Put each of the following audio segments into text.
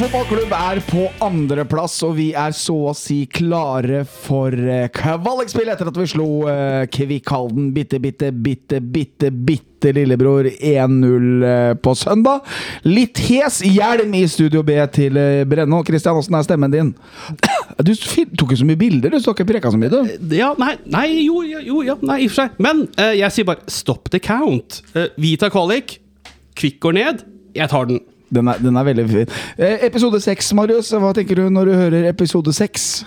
Fotballklubb er på andreplass, og vi er så å si klare for eh, kvalikspill etter at vi slo Kvikk Halden bitte, bitte, bitte, bitte, bitte lillebror 1-0 eh, på søndag. Litt hes hjelm i Studio B til eh, Brenno. Kristian, åssen er stemmen din? Du tok jo så mye bilder, du. Så ikke preka så mye, du. Ja, nei, nei, jo, jo, ja, nei, i og for seg. Men eh, jeg sier bare stopp the count. Eh, vi tar kvalik. Kvikk går ned. Jeg tar den. Den er, den er veldig fin. Eh, episode seks, Marius. Hva tenker du når du hører episode seks?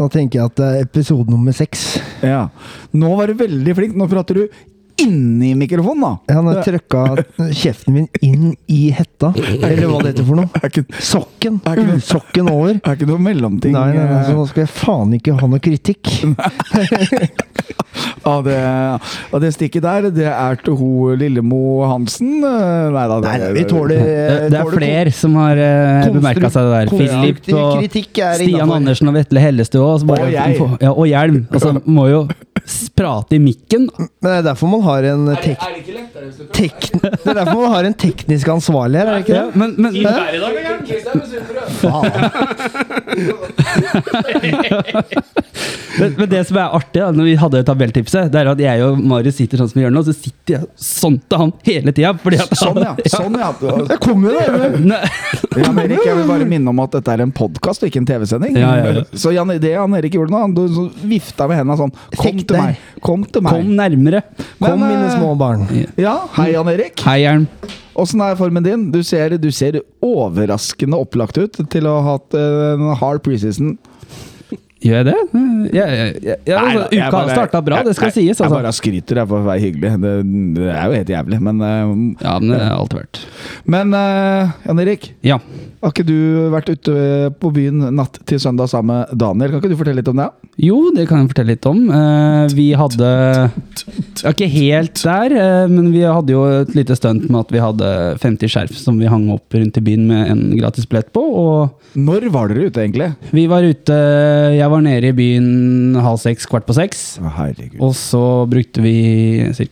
Da tenker jeg at det er episode nummer seks. Ja. Nå var du veldig flink. Nå prater du inni mikrofonen, da. Han har trøkka kjeften min inn i hetta, eller hva det heter for noe. Sokken, Sokken! Er det- over. er ikke noe mellomting. Nei, nei, nei, så eh, nå skal jeg faen ikke ha noe kritikk. ja, det, og det stikket der. Det er til ho Lillemo Hansen. Eh, Nei da. det, nei, vi tåler Det, det er flere som har uh, bemerka seg det der. Filip og Stian. Andersen og Vetle Hellestø òg. Og. Ja, og Hjelm. Altså, må jo prate i mikken. Men det er derfor man har en tek det tek det er derfor man har en teknisk ansvarlig her, er det ikke Ja, det? men, men, Jørgen. men, men det som er artig, da, når vi hadde tabelltipset, det er at jeg og Marius sitter sånn som vi gjør nå, så sitter jeg sånn til han hele tida. Sånn, ja. Sånn, ja. Det kommer jo, det! Jan Erik, jeg vil bare minne om at dette er en podkast og ikke en TV-sending. Ja, ja, ja. Så Jan, det Jan Erik gjorde nå, han du- vifta med hendene sånn Kom Tenk til deg. Meg! Kom til meg! Kom nærmere. Men, Kom, mine eh, små barn. Ja, hei, Jan Erik. Hei, Jern. Åssen er formen din? Du ser, du ser overraskende opplagt ut til å ha hatt eh, en hard preseason. Gjør jeg det? Jeg, jeg, jeg, ja, Nei, altså, uka bare- har starta bra, det skal nei, sies. Jeg Altså. bare skryter jeg for å være hyggelig. Det, det er jo helt jævlig, men uh, Ja, men det er alt verdt. Men uh, Jan Erik, Ja. Har ikke du vært ute på byen natt til søndag sammen med Daniel? Kan ikke du fortelle litt om det? Jo, det kan jeg fortelle litt om. Eh, vi hadde ja, Ikke helt der, eh, men vi hadde jo et lite stunt med at vi hadde 50 skjerf som vi hang opp rundt i byen med en gratis billett på. Og Når var dere ute, egentlig? vi var ute Jeg var nede i byen halv seks, kvart på seks. Å, herregud. Og så brukte vi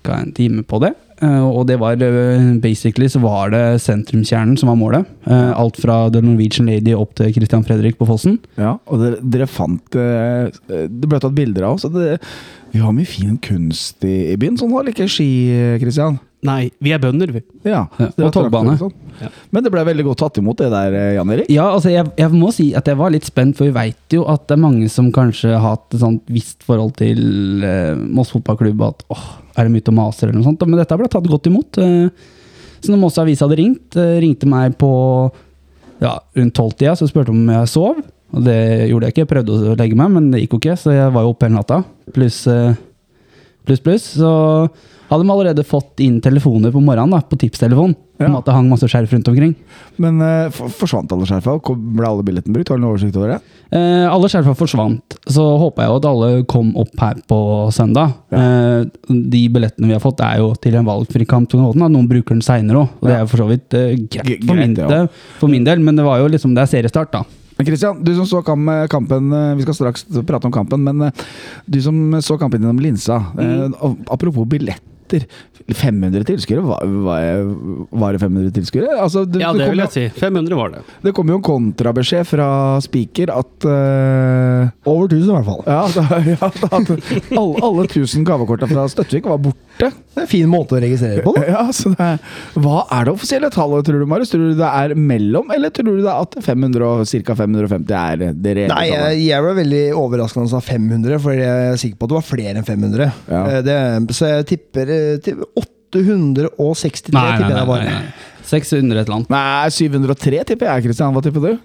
ca. en time på det. Eh, Og det var eh, basically så var det sentrumskjernen som var målet. Eh, Alt fra The Norwegian Lady opp til Christian Fredrik på Fossen. Ja, og dere, dere fant Det ble tatt bilder av oss. Vi har mye fin kunst i, i byen. Sånn var det ikke ski, Kristian. Nei, vi er bønder, vi. Ja, Ja, og togbane. Ja. Men det ble veldig godt tatt imot, det der, eh, Jan Erik. Ja, altså jeg, jeg må si at jeg var litt spent, for vi veit jo at det er mange som kanskje har hatt et sånt visst forhold til eh, Moss fotballklubb, at åh, er mye til å mase eller noe sånt. Men dette ble tatt godt imot. Eh, så når Moss Avis hadde ringt, eh, ringte meg på ja, rundt tolvtida, så spurte om jeg sov. Og det gjorde jeg ikke, jeg prøvde å legge meg, men det gikk jo ikke, så jeg var jo oppe hele natta. Pluss eh, pluss, pluss. Så hadde de allerede fått inn telefoner på morgenen, da, på tipstelefonen Ja. om at det hang masse skjerf rundt omkring. Men uh, for, forsvant alle skjerfa? Ble alle billettene brukt? Har du noen oversikt over det? Uh, alle skjerfa forsvant, så håpa jeg jo at alle kom opp her på søndag. Eh, de billettene vi har fått, er jo til en valgfri kamp. Noen bruker den seinere òg, og det er jo for så vidt greit, for, min, ja. for min del, men det var jo liksom Det er seriestart, da. Men Christian, du som så kampen Vi skal straks prate om kampen, men du som så kampen gjennom linsa. eh, apropos billetter. 500 tilskuere? Var, var, var det 500 tilskuere? Altså, Ja, det det kom vil jo- jeg si. 500 var det. Det kom jo en kontrabeskjed fra Spiker at uh, Over 1000 i hvert fall. Ja, da, ja da, at alle, alle 1000 gavekorta fra Støttvik var borte. Det er en fin måte å registrere på. Da. Ja, så det er, Hva er det offisielle tallet, tror du, Marius? Tror du det er mellom, eller tror du det er at 500 og ca. 550 er det reelle Nei, tallet? jeg, jeg ble veldig overrasket da han sa 500, for jeg er sikker på at det var flere enn 500. Ja. Eh, Det, så jeg tipper til 863, tipper jeg det var. 600 et eller annet. Nei, 703 tipper jeg, Kristian. Hva tipper du?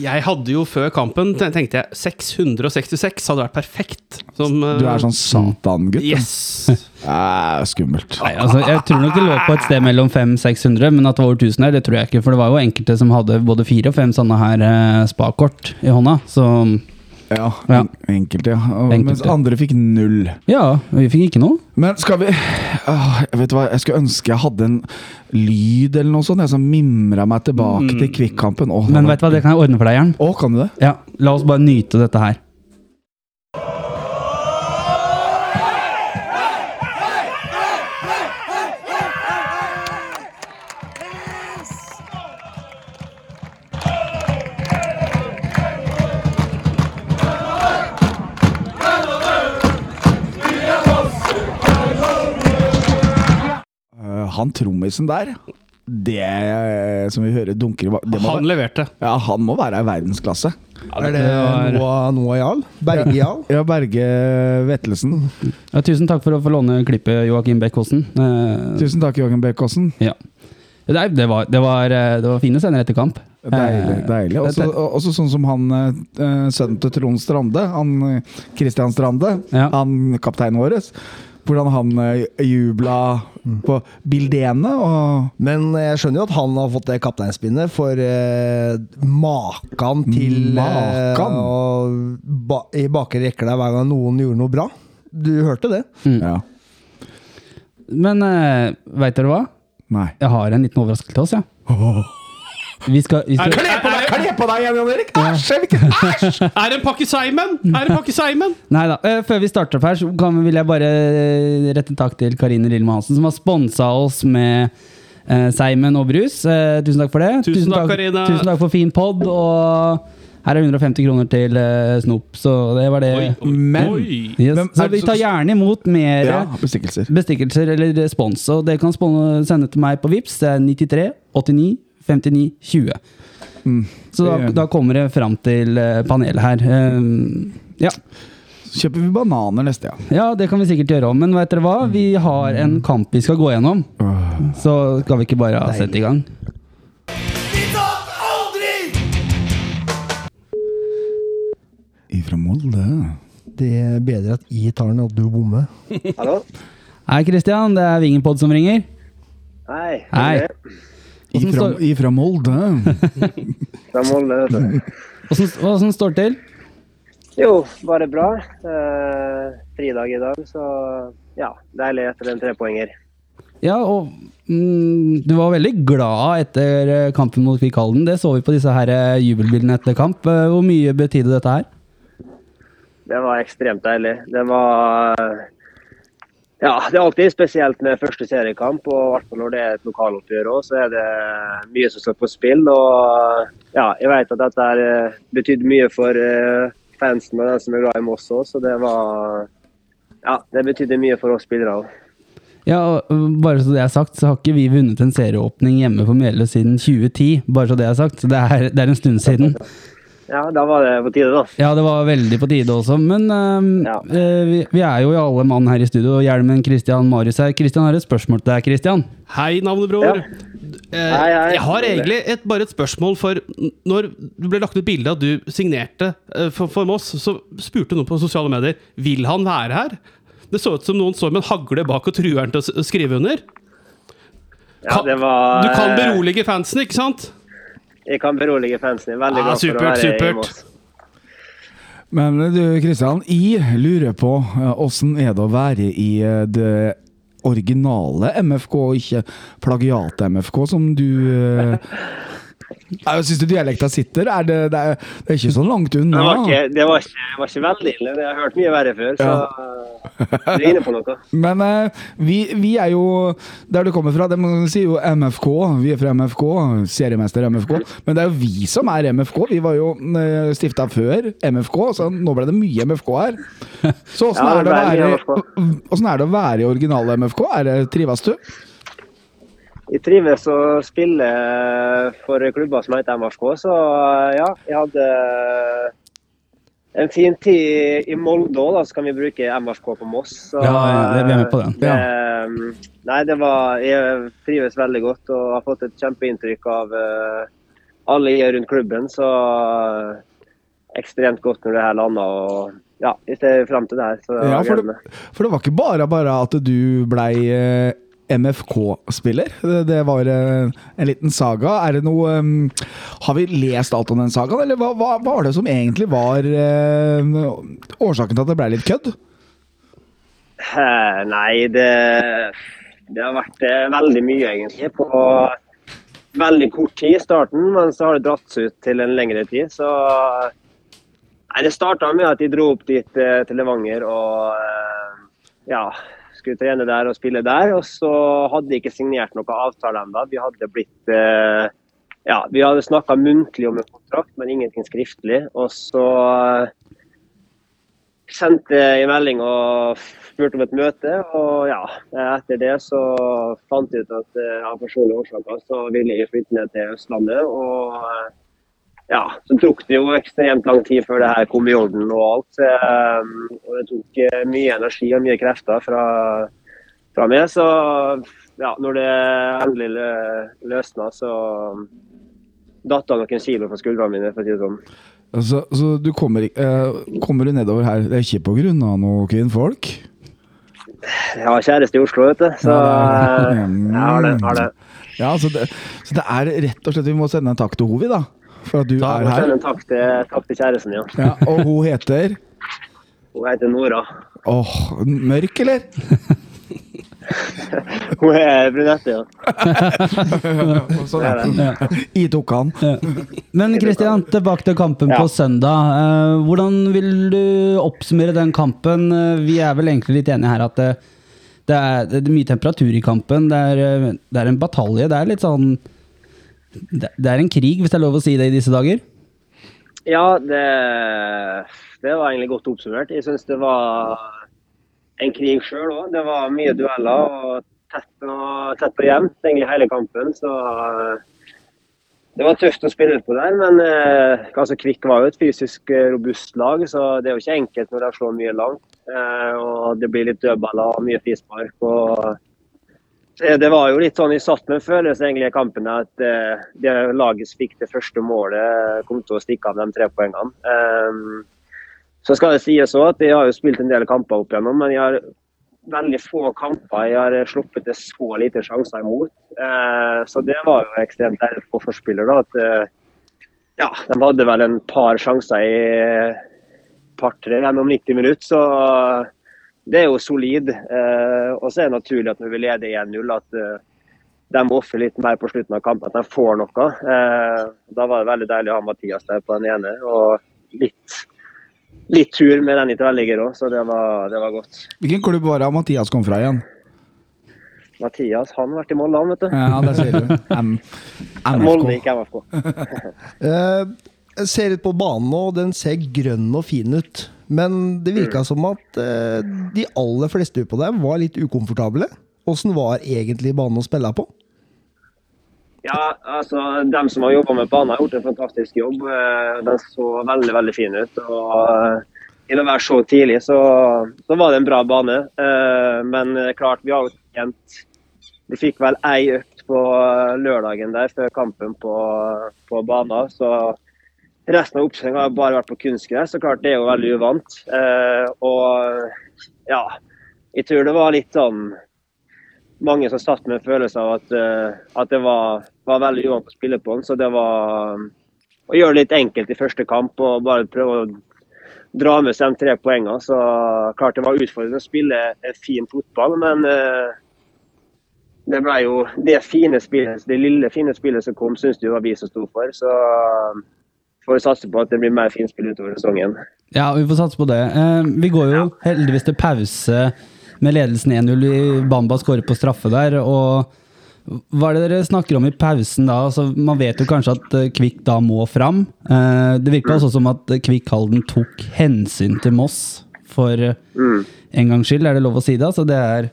Jeg hadde jo før kampen tenkte jeg 666 hadde vært perfekt. Som, eh, Du er sånn satan-gutt. Yes! Eh, skummelt. Nei, altså, jeg tror nok det lå på et sted mellom 500-600, men at det var over 1000 her, det tror jeg ikke. For det var jo enkelte som hadde både fire og fem sånne her eh, spakort i hånda. Så Ja, Ja. en- enkelte, ja. Enkelte. Mens andre fikk null. ja, vi fikk ikke noe. Men skal vi Åh, Vet du hva, jeg skulle ønske jeg hadde en lyd eller noe sånt jeg, som mimra meg tilbake til kvikkampen. Åh, Men vet du hva, det kan jeg ordne for deg, Jern. Å, kan du det? Ja, la oss bare nyte dette her. Han trommisen der, det som vi hører dunker Han være- leverte. Ja, han må være i verdensklasse. Er det var- Noah, Noah Jarl? Berge Jarl? Ja, Berge Vettelsen. Ja, tusen takk for å få låne klippet, Joakim Beck-Osen. Eh, Tusen takk, Joakim Bekkåsen. ja. Det, det, var, det, var, eh, det var fine scener etter kamp. Deilig. Eh, deilig. Også, også sånn som han sønnen til Trond Strande, han Christian Strande, Ja. han kapteinen vår. Hvordan han eh, jubla på Bildene og Men jeg skjønner jo at han har fått det kapteinspinnet, for eh, makan til eh, Makan? å ba, i bakre rekke der hver gang noen gjorde noe bra. Du hørte det? Ja. Men eh, veit dere hva? Nei. Jeg har en liten overraskelse til oss, ja. Vi skal, vi skal, Kle på deg, kle på deg igjen, Jan Erik! Æsj! Æsj! Er det en pakke Simon? Er det en pakke Simon? Nei da. eh, før vi starter opp her, så kan, vil jeg bare eh, rette en takk til Karine Lillemann Hansen, som har sponsa oss med uh, Seimen og brus. Eh, tusen takk for det. Tusen takk, Karine. Tusen takk for fin pod. Og her er 150 kroner til uh, snop, så det var det. Oi, oi, Men- oi. Yes. Hvem Så vi tar gjerne imot mer Ja, bestikkelser. bestikkelser eller respons. Og det kan sende til meg på Vips. Det er 93 89 59 20. Så da, da kommer det fram til eh, panelet her. Um, ja. Så kjøper vi bananer neste gang. ja, det kan vi sikkert gjøre om. Men vet dere hva? Vi har en kamp vi skal gå gjennom. Så skal vi ikke bare sette i gang. Ifra Molde. Det er bedre at jeg tar den, og du bommer. Hallo? Hei, Christian. Det er Vingenpod som ringer. Hei. Hei. Ifra, ifra Molde. Fra Molde, vet du. Åssen åssen står det til? Jo, bare bra. Eh, fridag i dag, så ja. Deilig etter en trepoenger. Ja, og mm, du var veldig glad etter eh, kampen mot Kvikkhalden. Det så vi på disse her eh, jubelbildene etter kamp. Eh, Hvor mye betydde dette her? Det var ekstremt deilig. Det var Ja, det er alltid spesielt med første seriekamp, og i hvert fall når det er et lokaloppgjør òg, så er det mye som står på spill. Og ja, jeg vet at dette eh, betydde mye for eh, fansen og den som er glad i Moss òg, så det var Ja, det betydde mye for oss spillere òg. Ja, Bare så det er sagt, så har ikke vi vunnet en serieåpning hjemme på Meløy siden 2010. Bare så det er sagt. Så det er, det er en stund siden. Ja, da var det på tide, da. Ja, det var veldig på tide også. Men øhm, Ja. øh, vi, vi er jo i alle mann her i studio, hjelmen Christian Marius her. Christian har et spørsmål til deg, Christian. Hei, navnebror. Ja. Eh, Hei, hei. Jeg har egentlig et, bare et spørsmål for Når det ble lagt ut bilde av du signerte eh, for, for Moss, så spurte noen på sosiale medier Vil han være her. Det så ut som noen står med en hagle bak og truer han til å skrive under. Ja, det var, Du kan eh, berolige fansen, ikke sant? Jeg kan berolige fansen. Jeg er veldig supert, for å være i supert. Moss. Men du, Kristian, jeg lurer på eh, åssen er det å være i eh, det originale MFK, og ikke plagiat-MFK, som du eh, syns du dialekta sitter? Er det, det, er, det er ikke så langt Det var, ikke, det, var ikke, det var ikke veldig ille. Jeg har hørt mye verre før, så du er inne på noe. Men eh, vi, vi er jo der du kommer fra. De sier jo MFK. Vi er fra MFK. Seriemester MFK. Men det er jo vi som er MFK. Vi var jo uh, stifta før MFK, så nå ble det mye MFK her. Så åssen Ja, er, er det å være i originale MFK? Er det, trives du? Jeg trives å spille for klubber som heter MFK, så ja, jeg hadde en fin tid i Molde òg, så kan vi bruke MFK på Moss. Så, Ja, det- er med på den. Det, nei, det var Jeg trives veldig godt og har fått et kjempeinntrykk av eh, alle i rundt klubben, så ekstremt godt når det her landa. Og ja, vi ser frem til det her. Så Ja, for det, for det var ikke bare bare at du blei eh, MFK-spiller. Det, var eh, en liten saga. Er det noe eh, Har vi lest alt om den sagaen, eller hva, hva, var det som egentlig var eh, årsaken til at det ble litt kødd? Nei, det, det har vært eh, veldig mye, egentlig. På veldig kort tid i starten, men så har det dratt seg ut til en lengre tid. Så Nei, det starta med at de dro opp dit til Levanger og ja, skulle trene der og spille der. Og så hadde de ikke signert noen avtale ennå. Vi hadde blitt eh, ja, vi hadde snakka muntlig om en kontrakt, men ingenting skriftlig. Og så eh, sendte en melding og spurte om et møte, og ja, etter det så fant jeg ut at eh, av personlige årsaker så ville jeg flytte ned til Østlandet. Og ja, så tok det jo ekstremt lang tid før det her kom i orden og alt. Eh, Og det tok eh, mye energi og mye krefter fra, fra meg. Så ja, når det endelig lø- løsna, så datt det noen kilo fra skuldrene mine, for å si det sånn. Altså, så du kommer, eh, kommer du nedover her Det er ikke på grunn av noe kvinnfolk? Jeg har kjæreste i Oslo, vet du. Så jeg har det. Har det. Ja, så det, så det er rett og slett Vi må sende en takk til Hovi, da. For at du takk, er her. takk til, takk til kjæresten, ja. Ja, og hun heter Hun heter Nora. Åh, mørk, eller? Hun er brunette, ja. Sånn er det. I tok han. Men Kristian, tilbake til kampen Ja. på søndag. Eh, hvordan vil du oppsummere den kampen? Eh, vi er vel egentlig litt enige her at det, det, er, det er mye temperatur i kampen. Det er, eh, det er en batalje. Det er litt sånn det, er en krig, hvis det er lov å si det i disse dager? Ja, det, det var egentlig godt oppsummert. Jeg syns det var en krig sjøl òg. Det var mye dueller og tett og, tett og jevnt egentlig hele kampen. Så eh, det var tøft å spille på der. Men eh, Kvikk var jo et fysisk eh, robust lag, så det er jo ikke enkelt når de slår mye langt. Eh, og det blir litt dødballer og mye frispark. og Det var jo litt sånn jeg satt med en følelse egentlig i kampen at eh, det laget som fikk det første målet, kom til å stikke av de tre poengene. Um, så skal det sies også at jeg har jo spilt en del kamper opp igjennom, men jeg har veldig få kamper jeg har sluppet til så lite sjanser imot. Uh, så det var jo ekstremt deilig for forspiller da, at uh, ja, de hadde vel en par sjanser i par-tre gjennom 90 minutter. så det er jo solid. Eh, og så er det naturlig at når vi leder 1-0, at eh, de må litt mer på slutten av kampen. At de får noe. Eh, da var det veldig deilig å ha Mathias der på den ene. Og litt, litt tur med den i tverrligger òg, så det var, det var godt. Hvilken klubb var det Mathias kom fra igjen? Mathias han har vært i Molde, han, vet du. Ja, det sier du. M Molde, gikk ikke MFK. Eh, Jeg ser litt på banen nå, og den ser grønn og fin ut. Men det virka som at eh, de aller fleste på der var litt ukomfortable. Åssen var egentlig banen å spille på? Ja, altså, dem som har jobba med banen, har gjort en fantastisk jobb. Eh, Den så veldig veldig fin ut. og i Til å være så tidlig, så, så var det en bra bane. Eh, Men eh, klart, vi har jo tjent, Vi fikk vel ei økt på eh, lørdagen der før kampen på, på banen. Så resten av oppkjøringa har bare vært på kunstgress. Så klart, det er jo veldig uvant. Eh, Og ja, jeg tror det var litt sånn mange som satt med en følelse av at, eh, at det var, var veldig uvant å spille på den. Så det var å gjøre det litt enkelt i første kamp og bare prøve å dra med seg de tre poengene. Så klart det var utfordrende å spille fin fotball, men eh, det ble jo det fine spillet, det lille fine spillet som kom, syns det var vi som sto for. Så får satse på at det blir mer finspill utover sesongen. Ja, vi får satse på det. Eh, vi går jo heldigvis til pause med ledelsen 1-0. i- Bamba skårer på straffe der. og Hva er det dere snakker om i pausen da? Altså, man vet jo kanskje at eh, Kvikk da må fram. Eh, det virka også som at Kvikk Halden tok hensyn til Moss for Mm. en gangs skyld, er det lov å si det? Altså, det er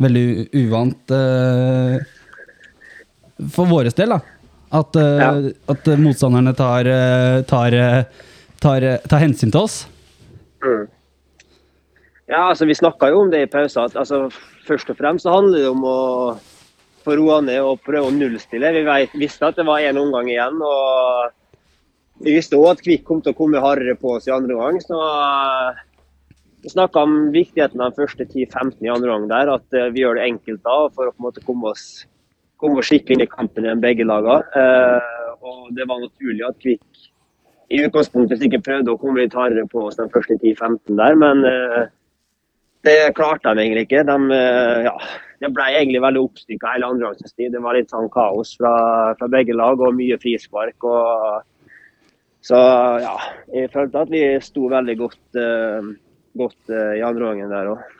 veldig uvant for våres del, da. At, eh, Ja. at motstanderne tar, eh, tar, eh, tar, tar hensyn til oss. Mm. Ja, altså Vi snakka jo om det i pausen. altså, Først og fremst så handler det om å få roa ned og prøve å nullstille. Vi vet, visste at det var én omgang igjen. og Vi visste òg at Kvikk kom til å komme hardere på oss i andre omgang. Så vi snakka om viktigheten av de første 10-15 i andre omgang der. At vi gjør det enkelt da for å på en måte komme oss, komme oss skikkelig inn i kampen igjen, begge lagene. Eh, og det var naturlig at Kvikk i utgangspunktet sikkert prøvde å komme litt hardere på oss de første 10-15 der, men eh, det klarte de egentlig ikke. De, eh, ja, det ble egentlig veldig oppstykka hele andre tid. Det var litt sånn kaos fra, fra begge lag og mye frispark. Og, så ja, jeg følte at vi sto veldig godt, uh, godt uh, i andre gangen der òg.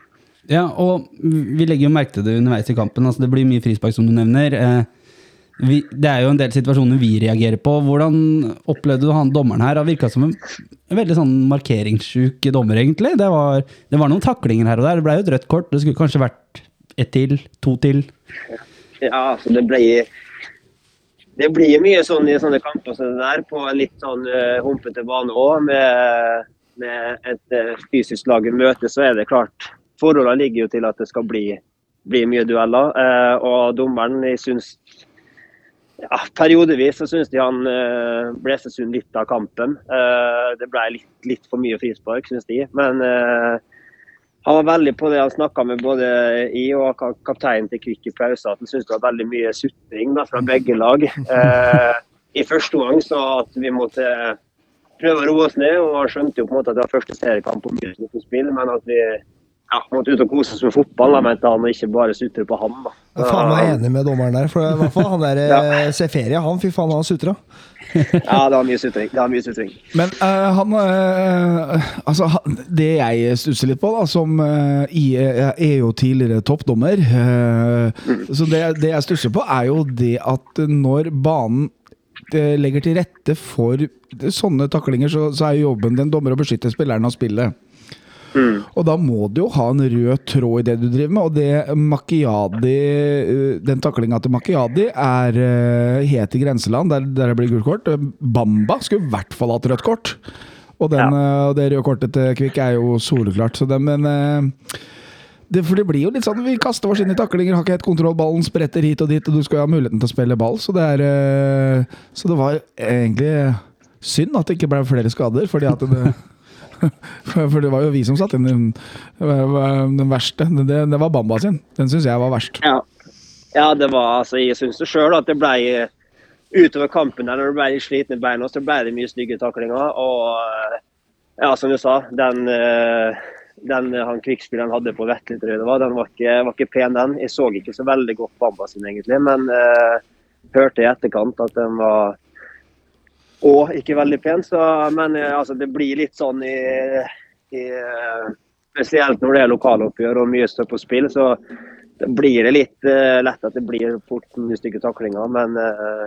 Ja, og vi legger jo merke til det underveis i kampen. Altså, det blir mye frispark, som du nevner. Eh, vi, det er jo en del situasjoner vi reagerer på. Hvordan opplevde du han dommeren her? Han virka som en, en veldig sånn markeringssjuk dommer, egentlig. Det var, det var noen taklinger her og der. Det ble jo et rødt kort. Det skulle kanskje vært ett til, to til. Ja, altså det ble Det blir mye sånn i sånne kamper som det der, på en litt sånn uh, humpete bane òg. Med, med et uh, fysisk lag i møte, så er det klart Forholdene ligger jo til at det skal bli, bli mye dueller. Eh, og dommeren, jeg syns ja, Periodevis så syns de han eh, blåste sund litt av kampen. det ble litt, litt, for mye frispark, syns de. Men han var veldig på det han snakka med både i og kapteinen til Kvikk i pausen, at han syntes det var veldig mye sutring fra begge lag. Eh, I første omgang så at vi måtte prøve å roe oss ned, og skjønte jo på en måte at det var første seriekamp på mye spill, men at vi ja, måtte ut og kose oss med fotball, da, mente han, og ikke bare sutre på han. da. Jeg er faen meg enig med dommeren der. For i hvert fall han der Ja. ja. Seferia, han fy faen, han sutra. Ja, det var mye sutring. Det var mye sutring. Men uh, han uh, Altså, han- det jeg stusser litt på, da, som uh, i- jeg er jo tidligere toppdommer mm. Så det, det jeg stusser på, er jo det at når banen eh, legger til rette for sånne taklinger, så, så er jo jobben til en dommer å beskytte spilleren av spillet. Og da må du jo ha en rød tråd i det du driver med, og det Makiadi eh, Den taklinga til Macchiadi er eh, het i grenseland, der, der det blir gult kort. Eh, Bamba skulle i hvert fall hatt rødt kort. Og den, ja. og det røde kortet til Kvikk er jo soleklart. Så det, men eh, det, for det blir jo litt sånn Vi kaster oss inn i taklinger, har ikke helt kontroll, ballen spretter hit og dit, og du skal jo ha muligheten til å spille ball. Så det er eh, Så det var egentlig synd at det ikke ble flere skader, fordi at det for det var jo vi som satte inn den, den verste. Det, det var Bamba sin. Den syns jeg var verst. Ja, ja det var altså Jeg syns det sjøl at det ble utover kampen der når du ble litt sliten i beina, så ble det mye stygge taklinger. Og eh, ja, som du sa, den, eh, den han krigsspilleren hadde på Vetle, tror jeg det var, den var ikke, var ikke pen, den. Jeg så ikke så veldig godt Bamba sin, egentlig, men uh, hørte i etterkant at den var og ikke veldig pen. Så, men eh, altså, det blir litt sånn i, i eh, Spesielt når det er lokaloppgjør og mye står på spill, så blir det litt uh, lett at det blir fort mye stygge taklinger. Men uh,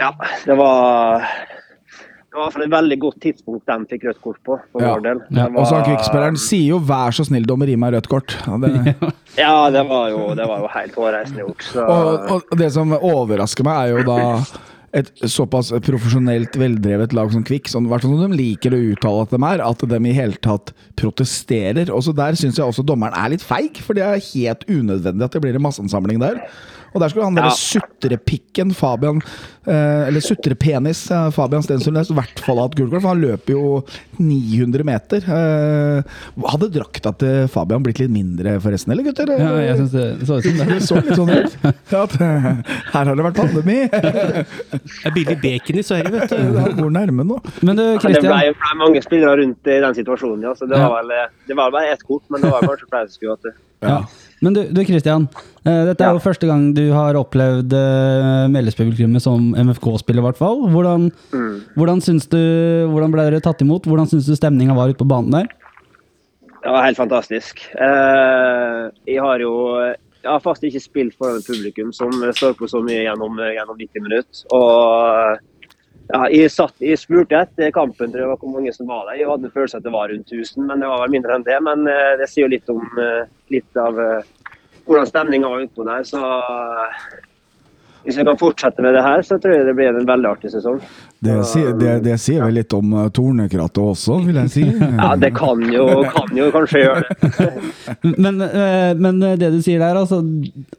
ja, det var det var i hvert fall et veldig godt tidspunkt de fikk rødt kort på, for Ja. vår del. Ja, Var... Og så Kvikkspilleren sier jo 'vær så snill, dommer, gi meg rødt kort'. Ja, det, Ja, det var jo, det var jo helt hårreisende gjort. Så, og, og det som overrasker meg, er jo da et såpass profesjonelt veldrevet lag som Kvikk, sånn, som de liker å uttale at de er, at de i hele tatt protesterer. Også der syns jeg også dommeren er litt feig, for det er helt unødvendig at det blir en masseansamling der. Og der skulle han derre Ja. sutrepikken Fabian eh, Eller sutrepenis eh, Fabian Stensund i hvert fall hatt gult kort, for han løper jo 900 meter. Eh, hadde drakta til Fabian blitt litt mindre, forresten, eller gutter? Ja, jeg synes det så ut som det. Det så litt sånn ut. Ja, at, eh, her har det vært pandemi. Det er billig bacon i Sverige, vet du. Det går nærme nå. Men du, det ble, ble mange spillere rundt i den situasjonen, ja. Så det var vel eh, det var bare ett kort, men det var kanskje flere som skulle hatt det. Ja. Men du, du Christian. eh, dette er Ja. jo første gang du har opplevd uh, Mellespublikummet som MFK-spiller, i hvert fall. Hvordan, hvordan, syns du, hvordan ble dere tatt imot? Hvordan syns du stemninga var ute på banen der? Det var helt fantastisk. Eh, jeg har jo jeg har faktisk ikke spilt foran et publikum som står på så mye gjennom, gjennom 90 minutter. Og ja, jeg, satt, jeg spurte etter kampen tror jeg hvor mange som var der. Jeg hadde følelse at det var rundt 1000, men det var vel mindre enn det. Men eh, det sier jo litt om eh, litt av eh, hvordan stemninga var utpå der. Så hvis vi kan fortsette med det her, så tror jeg det blir en veldig artig sesong. Det sier, det, det sier vel litt om uh, Tornekrattet også, vil jeg si. Ja, det kan jo, kan jo kanskje gjøre det. Men, eh, men det du sier der, altså,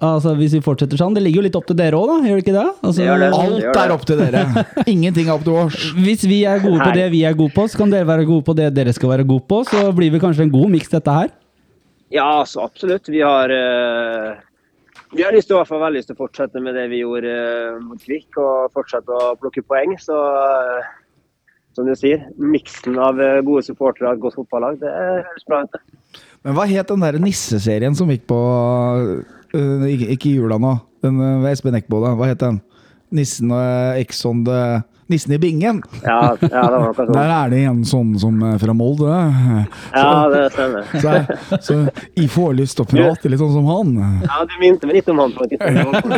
altså hvis vi fortsetter sånn Det ligger jo litt opp til dere òg, da? Gjør det ikke det? Altså, Det gjør det. Alt er opp til dere. Ingenting er opp til oss. Hvis vi er gode på det vi er gode på, så kan dere være gode på det dere skal være gode på. Så blir vi kanskje en god miks, dette her. Ja, så absolutt. Vi har, eh, vi har lyst til, i hvert fall veldig lyst til å fortsette med det vi gjorde eh, mot Kvikk, og fortsette å plukke poeng. Så eh, som du sier, miksen av eh, gode supportere og et godt fotballag, det høres bra ut. Men hva het den der nisseserien som gikk på uh, Ikke i jula nå. Den ved Espen Eckbo, da. Hva het den? Nissen og Ex on Nissen i bingen. Ja, ja, det var sånn. Der er det en sånn som er fra Molde. Ja, det stemmer. Så, så jeg får lyst til å prate litt sånn som han. Ja, du minte meg litt om han på et tidspunkt.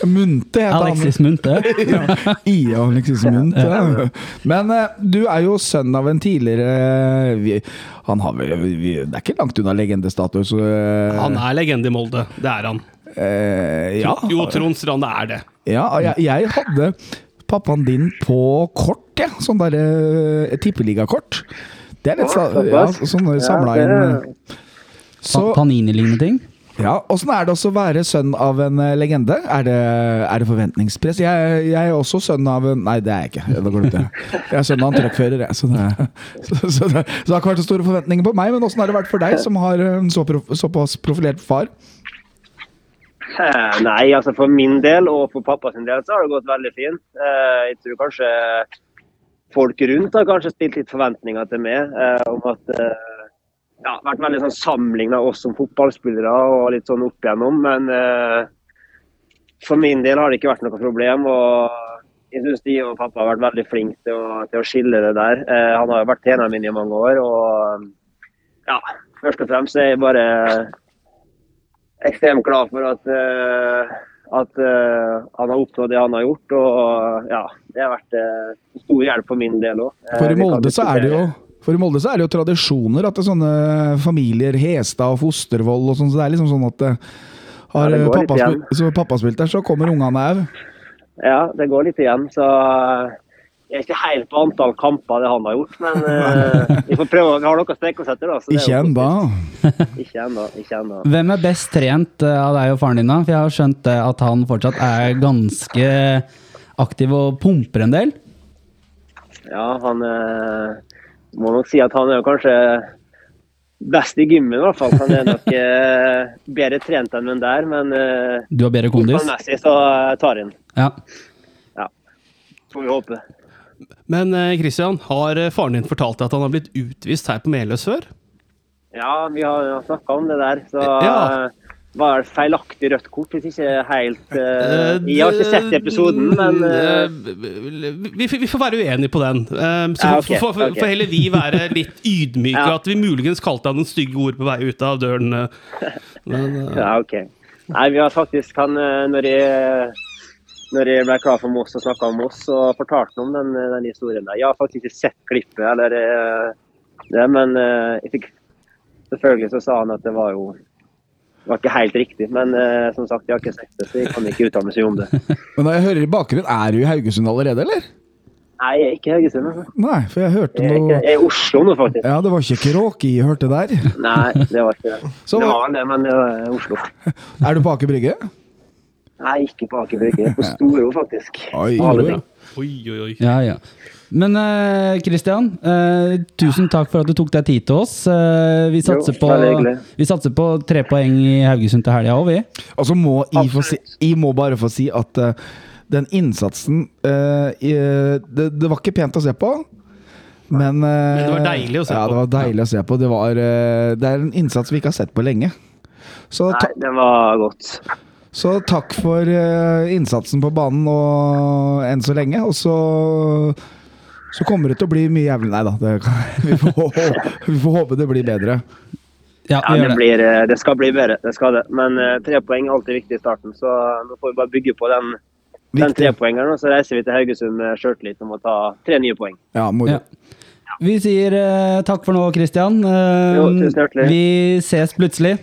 Så- Munte heter han. Alexis Munte. ja, I Alexis Munte. Men eh, du er jo sønn av en tidligere vi, Han har vel vi, Det er ikke langt unna legendestatus. eh, Han er legende i Molde. Det er han. eh, ja. Jo, Trond Strand er det. ja jeg, jeg hadde pappaen din på kort, ja. Sånn derre uh, tippeligakort. Det er litt ja, sånn samla inn eh. Så Panini-lignende ting. Ja, Åssen er det også å være sønn av en eh, legende? Er det, er det forventningspress? Jeg, jeg er også sønn av en Nei, det er jeg ikke. Da glemte jeg. Jeg er sønn av en truckfører, jeg. Så det, så, så, det, så det har ikke vært så store forventninger på meg. Men åssen har det vært for deg, som har en så prof, såpass profilert far? Eh, Nei, altså for min del og for pappa sin del så har det gått veldig fint. Eh, Jeg tror kanskje folk rundt har kanskje stilt litt forventninger til meg eh, om at ja, vært veldig sånn sammenligna oss som fotballspillere og litt sånn opp igjennom. Men eh, for min del har det ikke vært noe problem. og jeg syns de og pappa har vært veldig flinke til til å skille det der. Eh, han har jo vært treneren min i mange år. og ja, Først og fremst er jeg bare ekstremt glad for at, eh, at eh, han har oppnådd det han har gjort. Og ja, det har vært eh, stor hjelp for min del òg. For i Molde så er det jo for i Molde så er det jo tradisjoner at det er sånne familier, Hestad og Fostervoll og sånn, så det er liksom sånn at har Ja, pappa, spil, så pappa spilt der, så kommer ungene òg. Ja, det går litt igjen. Så jeg er ikke helt på antall kamper det han har gjort, men uh, vi får prøve. Vi har noe å strekke oss etter. da. Ikke ennå. Ikke ennå. Ikke ennå. Hvem er best trent eh, av deg og faren din? da? For jeg har skjønt eh, at han fortsatt er ganske aktiv og pumper en del. Ja, han uh, må nok si at han er jo kanskje best i gymmen, i hvert fall. Han er nok uh, bedre trent enn den der, men uh, Du har bedre kondis. Messig, så tar han. Ja. Får vi håpe. Men Kristian, Christian, har eh, faren din fortalt deg at han har blitt utvist her på Meløs før? Ja, vi har snakka om det der. Så Ja. eh, var det feilaktig rødt kort, hvis ikke helt uh, Eh, Jeg har ikke sett episoden, men eh, eh, vi, vi får være uenige på den. Eh, Så Ja, får får- okay. heller vi være litt ydmyke. Ja. At vi muligens kalte han noen stygge ord på vei ut av døren. eh. Men, uh... Ja, OK. Nei, vi har faktisk han eh, Når jeg, når jeg ble klar for Moss og snakka om Moss, så fortalte han om den, den historien der. Jeg har faktisk ikke sett klippet, eller eh, det, men eh, jeg fikk Selvfølgelig så sa han at det var jo det var ikke helt riktig, men uh, som sagt, jeg har ikke sett det, så jeg kan ikke uttale meg så mye om det. Men når jeg hører i bakgrunnen, er du i Haugesund allerede, eller? Nei, jeg er ikke i Haugesund. altså. Nei, for jeg hørte Jeg er, ikke, noe jeg er i Oslo nå, faktisk. Ja, det var ikke Kråki jeg hørte der. Nei, det var ikke det. Så det var det, men det var Oslo. Er du på Aker Brygge? Nei, ikke på Aker Brygge. På Storo, faktisk. Oi, oi. Oi, oi, oi. Ja, ja. Men eh, Christian, eh, tusen takk for at du tok deg tid til oss. Eh, vi, satser Jo, på, vi satser på tre poeng i Haugesund til helga òg, vi. Og så må jeg, få si, jeg må bare få si at uh, den innsatsen uh, i, det, det var ikke pent å se på. Men, uh, Men det var deilig å se ja, på. det var deilig å se på. Det, var, eh, det er en innsats vi ikke har sett på lenge. Så, Nei, det var godt. Så takk for eh, innsatsen på banen og, enn så lenge. Og så, så kommer det til å bli mye jævlig Nei da, det, vi, får, vi får håpe det blir bedre. Ja, Ja, det, det. blir, eh, det skal bli bedre, det skal det. Men uh, tre poeng er alltid viktig i starten, så nå får vi bare bygge på den, den Viktig. trepoengeren. Og så reiser vi til Haugesund med sjøltillit om å ta tre nye poeng. Ja, moro. Ja. Vi sier uh, takk for nå, Christian. Uh, Jo, tusen hjertelig. vi ses plutselig.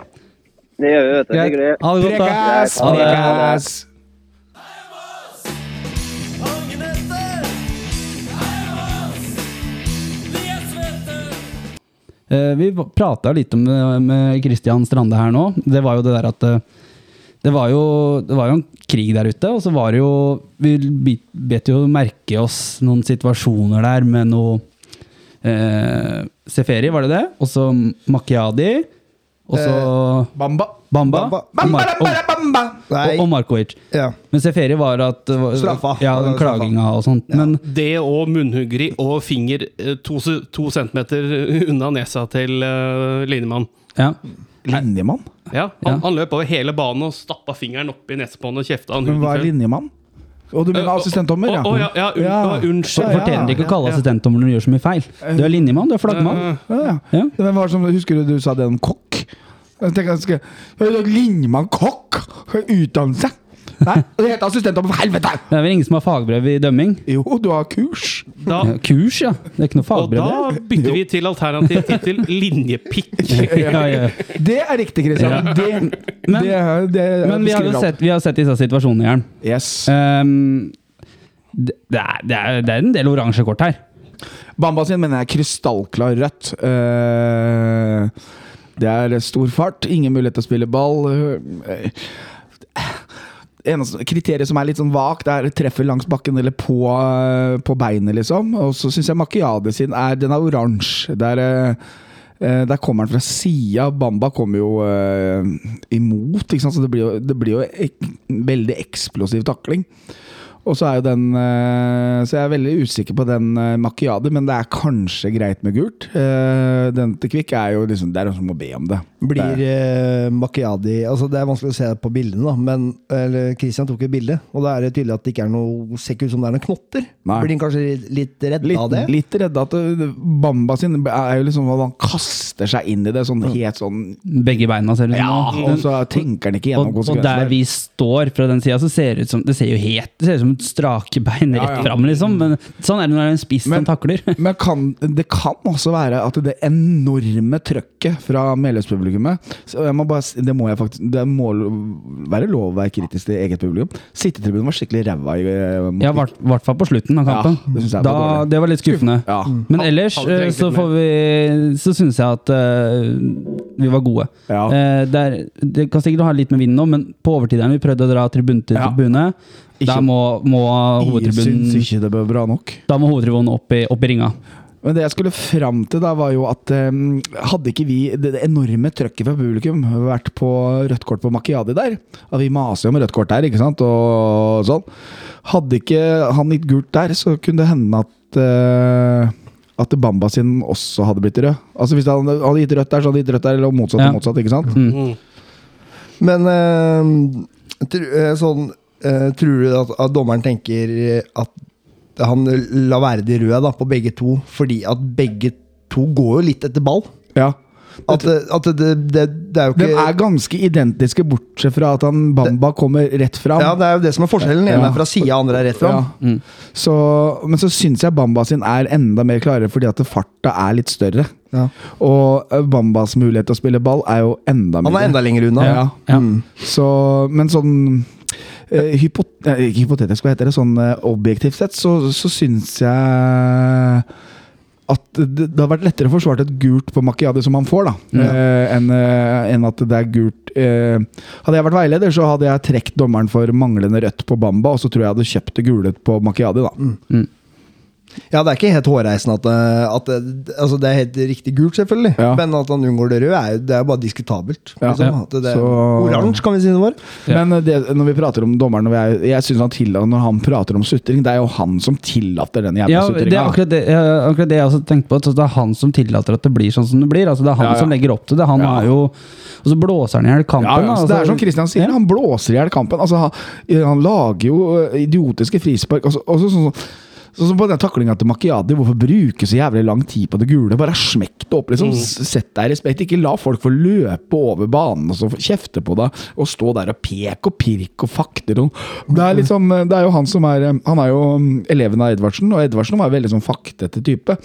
Det gjør vi, vet du. Greit. Ha det godt, da. Prekas! Prekas! Eh, vi prata litt om det med Christian Strande her nå. Det var jo det der at eh, det var, jo, det var jo en krig der ute, og så var det jo Vi bet jo merke oss noen situasjoner der med noe eh, Seferi, var det det? Og så Makiadi. Og så Bamba. Bamba. Bamba. Bamba, Bamba, Bamba. Nei. og, og Markovic. Ja. Men Seferi var at var- Straffa. Ja, den klaginga og sånt. Men Det og munnhuggeri og finger eh, to, to centimeter unna nesa til uh, linjemann. ja. Linjemann? Ja, han, Ja. han løp over hele banen og stappa fingeren opp i nesepåen og kjefta han Men hva er linjemann? Og du mener assistentdommer, ja? å, ja, ja, un, Ja. unnskyld. Du Fortjener ikke å kalle Ja, ja. assistentdommer når du gjør så mye feil. Du er linjemann, du er flaggmann. Eh, Ja, ja. Ja. Hvem var som, husker du du sa det om kokk? Jeg tenker jeg skal Ligner man kokk? Utdannelse? Nei, det heter assistentdommer, for helvete! Det er vel ingen som har fagbrev i dømming? Jo, du har kurs. Da, Ja, Kurs, ja. Det er ikke noe og da bytter vi til alternativ tittel linjepikk. Ja, ja. Det er riktig, Kristian. Det, Men- det, det Men vi har jo sett, vi har sett disse situasjonene, Jern. Yes. Um, det, det, er, det, er, det er en del oransje kort her. Bamba sin mener jeg er krystallklar rødt. Eh, det er stor fart, ingen mulighet til å spille ball. Eh, eneste kriteriet som er litt sånn vagt, er treffer langs bakken eller på, eh, på beinet, liksom. Og så syns jeg Makiade sin er Den er oransje. Der, eh, der kommer han fra sida. Bamba kommer jo imot, så det blir jo, det blir jo ek, veldig eksplosiv takling. Og så er jo den eh, Så jeg er veldig usikker på den uh, Makiade, men det er kanskje greit med gult. Eh, den til Kvikk er jo liksom Det er noen som må be om det. Blir det eh, Makiadi altså Det er vanskelig å se på bildene, da, men eller, Christian tok et bilde, og da er det tydelig at det ikke er noe ser ikke ut som det er noen knotter. Nei. Blir han kanskje litt, redd litt, av det? litt redd at uh, Bamba sin er jo liksom at han kaster seg inn i det sånn helt sånn Begge beina ser ut som Ja, og så tenker han ikke gjennom konsekvensene. og der vi står fra den sida, så ser det ut som Det ser jo helt Det ser ut som et strake bein rett ja. fram, liksom. Men sånn er det når det er en spiss som takler. Men kan, det kan også være at det enorme trøkket fra medlemspublikummet så jeg må bare, Det må jeg faktisk Det må være lov å være kritisk til eget publikum. Sittetribunen var skikkelig ræva i eh, Ja, i hvert- fall på slutten av kampen. Ja, det da, var det var litt skuffende. Ja. Men ellers eh, så får vi Så syns jeg at uh, vi var gode. Ja. Uh, det, er, det kan sikkert ha litt med vinden nå, men på overtiden vi prøvde å dra tribune til Ja. tribune. Ikke- Da må, må Jeg syns ikke det ble bra nok. Da må hovedtribunen opp i, opp i ringa. Men det jeg skulle fram til, da var jo at um, hadde ikke vi det, enorme trøkket fra publikum vært på rødt kort på Makiadi der At vi maser jo med rødt kort der, ikke sant, og sånn. Hadde ikke han gitt gult der, så kunne det hende at uh, at Bamba sin også hadde blitt rød. Altså Hvis han hadde gitt rødt der, så hadde han gitt rødt der, eller motsatt Ja. og motsatt. ikke sant? Mm. Men uh, tr eh, sånn uh, Tror du at, at dommeren tenker at han la være de røde da, på begge to, fordi at begge to går jo litt etter ball? Ja. At, det- at det, det, det er jo De ikke er ganske identiske, bortsett fra at han Bamba kommer rett fram. Ja, det er jo det som er forskjellen. Den ene Ja. er fra sida, andre er rett fram. Ja. Så, men så syns jeg Bamba sin er enda mer klarere fordi at farta er litt større. Ja. Og eh, Bambas mulighet til å spille ball er jo enda Han er enda lenger unna. Ja. Ja. Mm. Så, men sånn hypot eh, Ikke hypotetisk, hva heter det? Sånn eh, objektivt sett så, så syns jeg at det, det har vært lettere å forsvare et gult på Macchiadi som han får, da, eh, enn eh, enn at det er gult. Eh, Hadde jeg vært veileder, så hadde jeg trukket dommeren for manglende rødt på Bamba, og så tror jeg jeg hadde kjøpt det gule på Macchiadi, da. Ja, det er ikke helt hårreisende at, eh, at altså det er helt riktig gult, selvfølgelig. Ja. Men at han unngår det røde, er, jo- det er jo bare diskutabelt. Ja. Liksom. Det er Så- Oransje, kan vi si det var. Ja. Men eh, det, når vi prater om dommeren jeg, jeg synes han tillater, Når han prater om sutring, det er jo han som tillater den jævla Ja, det er akkurat det, akkurat det jeg også tenkte på. At det er han som tillater at det blir sånn som det blir. Altså, det er han Ja, ja. som legger opp til det. Han Ja. har jo Og så blåser han i hjel kampen. Ja, ja, da, så det er altså. som Christian sier, han blåser i hjel kampen. Altså, han, han lager jo eh, idiotiske frispark. Og så- og så- sånn Sånn som på den taklinga til Macchiati. hvorfor bruke så jævlig lang tid på det gule? Bare smekk det opp, liksom. Mm. Sett deg i respekt. Ikke la folk få løpe over banen og så kjefte på deg, og stå der og peke og pirke og fakte og Det er liksom Det er jo han som er eh, Han er jo mm, eleven av Edvardsen, og Edvardsen var jo veldig sånn faktete type.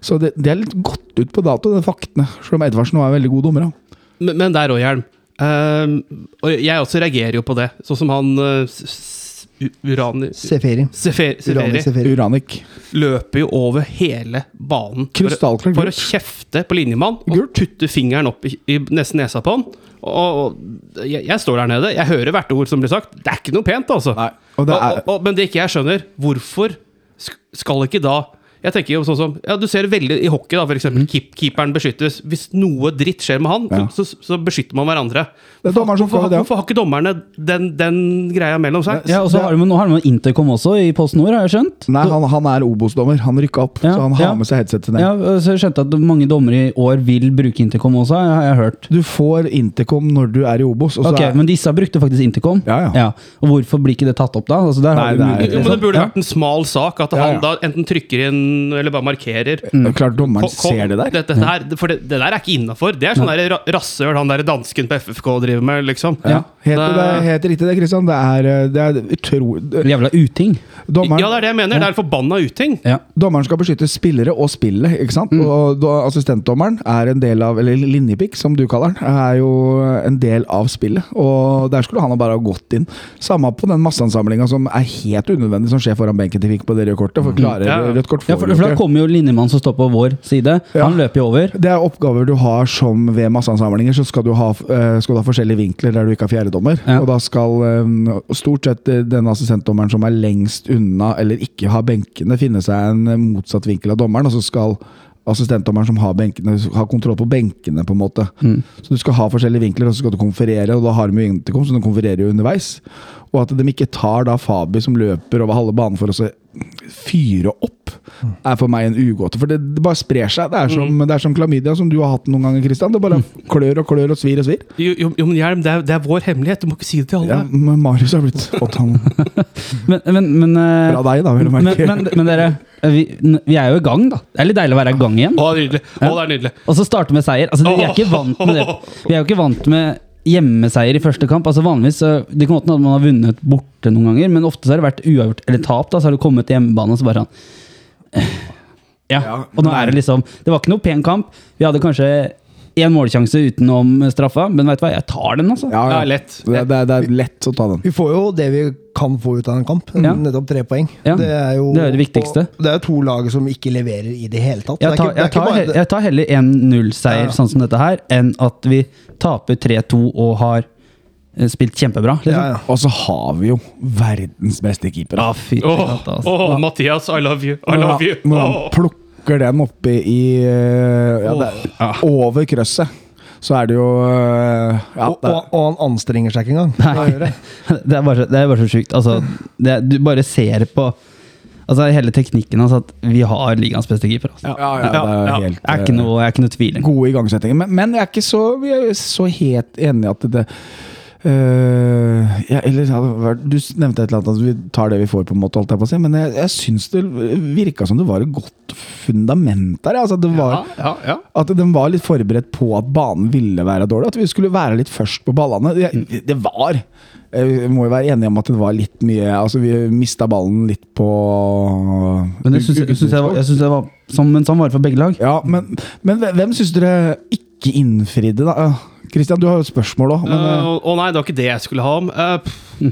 Så det, det er litt gått ut på dato, de faktene. Selv om Edvardsen var en veldig god dommer. da. Men, men der òg, Hjelm. Uh, og jeg også reagerer jo på det. Sånn som han uh, Urani Seferi. Sefer, Urani Seferi Seferi. Uranik. løper jo over hele banen for, for å kjefte på linjemann og Gult. putte fingeren opp i, i nesten nesa på han. Og, og jeg, jeg står der nede, jeg hører hvert ord som blir sagt. Det er ikke noe pent, altså. Nei, og det er- og, og, men det ikke jeg skjønner, hvorfor skal ikke da Jeg tenker jo sånn som Ja, du ser veldig i hockey, da, for eksempel. Keep, keeperen beskyttes. Hvis noe dritt skjer med han, Ja. så, så beskytter man hverandre. Det er dommeren som hvorfor, får det, hvorfor har ikke dommerne den, den greia mellom seg? Ja, og så har de, nå har de Intercom også i Post Nord, har jeg skjønt. Nei, han, han er Obos-dommer. Han rykka opp, Ja, så han har ja. med seg headsetet ned. Ja, så jeg skjønte at mange dommere i år vil bruke Intercom også, har jeg hørt. Du får intercom når du er i Obos. Og så Ok, er, Men disse brukte faktisk Intercom? Ja, ja. Og hvorfor blir ikke det tatt opp da? Altså, der Nei, har du det er- mulighet, Jo, men Det burde vært en smal sak, at Ja, han ja. da enten trykker inn eller bare markerer. er klart dommeren Kom- kom- ser det der. Dette, her, for det, det der er ikke innafor. Det er sånn ra- rasshøl han der dansken på FFK driver med, liksom. Ja, helt, Det- det helt riktig det, Kristian. Det er, eh, det er utrolig Jævla uting. dommeren, Ja, det er det jeg mener. Det er forbanna uting. Ja. dommeren skal beskytte spillere og spillet, ikke sant? Mm. Og da, assistentdommeren er en del av Eller linjepikk, som du kaller den, er jo en del av spillet. Og der skulle han bare ha gått inn. Samme på den masseansamlinga som er helt unødvendig, som skjer foran benken til Vik på det røde kortet. For Mm. Ja, ja. rødt kort Ja, får for, for da kommer jo linjemannen som står på vår side. Ja. Han løper jo over. Det er oppgaver du har som ved masseansamlinger. Så skal du ha, eh, skal du ha forskjellige vinkler der du ikke har fjerdedommer. Ja. Og da skal eh, stort sett eh, den assistentdommeren som er lengst unna eller ikke har benkene, finne seg en motsatt vinkel av dommeren. Og så skal assistentdommeren som har benkene, har, kontroll på benkene, på en måte. Så du skal ha forskjellige vinkler, og så skal du konferere, og da har de jo intercom, så de konfererer jo underveis. Og at de ikke tar da Fabi som løper over halve banen for å fyre opp, er for meg en ugåte. For det, det bare sprer seg. Det er, som, det er som klamydia, som du har hatt noen ganger, Christian. Det bare klør og klør og svir og svir. Jo, jo, jo men Hjelm, det er, det er vår hemmelighet. Du må ikke si det til alle. Ja, men Marius har blitt fått han Men, men, men, eh, fra deg, da, vil du men, merke. men, men dere, vi, vi er jo i gang, da. Det er litt deilig å være i gang igjen. Å, det er nydelig. Å, det er nydelig. Og så starte med seier. Altså, vi er ikke vant med det. Vi er jo ikke vant med hjemmeseier i første kamp. Altså vanligvis så, Det kan godt hende at man har vunnet borte noen ganger, men ofte så har det vært uavgjort eller tap. da, Så har du kommet til hjemmebane og så bare sånn eh, Ja. Ja, Og nå er det liksom Det var ikke noe pen kamp. Vi hadde kanskje én målsjanse utenom straffa, men vet du hva, jeg tar den, altså. Ja, ja. Det er lett. Det, det, det er lett å ta den. Vi får jo det vi kan få ut av en kamp. Ja. Nettopp tre poeng. Ja. Det er jo Det er det viktigste. og Det er to lag som ikke leverer i det hele tatt. Jeg er tar, ikke- er jeg tar, bare jeg tar heller 1-0-seier Ja. sånn som dette her, enn at vi taper 3-2 og har eh, spilt kjempebra. Liksom. ja, ja. Og så har vi jo verdens beste keeper. Ah, fy altså. åh, Mathias, I love you. I love you. Når han den oppi i eh, ja, det er, Over krøsset, så er det jo eh, ja, Og, og, og han anstrenger seg ikke engang. Nei. Det er bare, det er bare så sjukt. Altså, det, du bare ser på Altså Hele teknikken hans at vi har ligaens beste keeper. Altså. ja, ja, det er Ja, helt Det er ikke eh, noe, jeg er ikke noe tvil. gode igangsettinger. Men, men jeg er ikke så, vi er så helt enige at det eh, ja, eller, Du nevnte et eller annet at vi tar det vi får, på en måte, jeg si. Men jeg, jeg syns det virka som det var et godt fundament der. Altså, det var, Ja, ja. At den var litt forberedt på at banen ville være dårlig. At vi skulle være litt først på ballene. Det, det var Vi må jo være enige om at det var litt mye Altså, vi mista ballen litt på Men jeg syns jeg, synes jeg, var- jeg synes det var som, Men sånn var det for begge lag. Ja, men, men hvem syns dere ikke innfridde, da? Kristian, du har jo et spørsmål òg. Men eh, Eh, Å nei, det var ikke det jeg skulle ha om. Uh,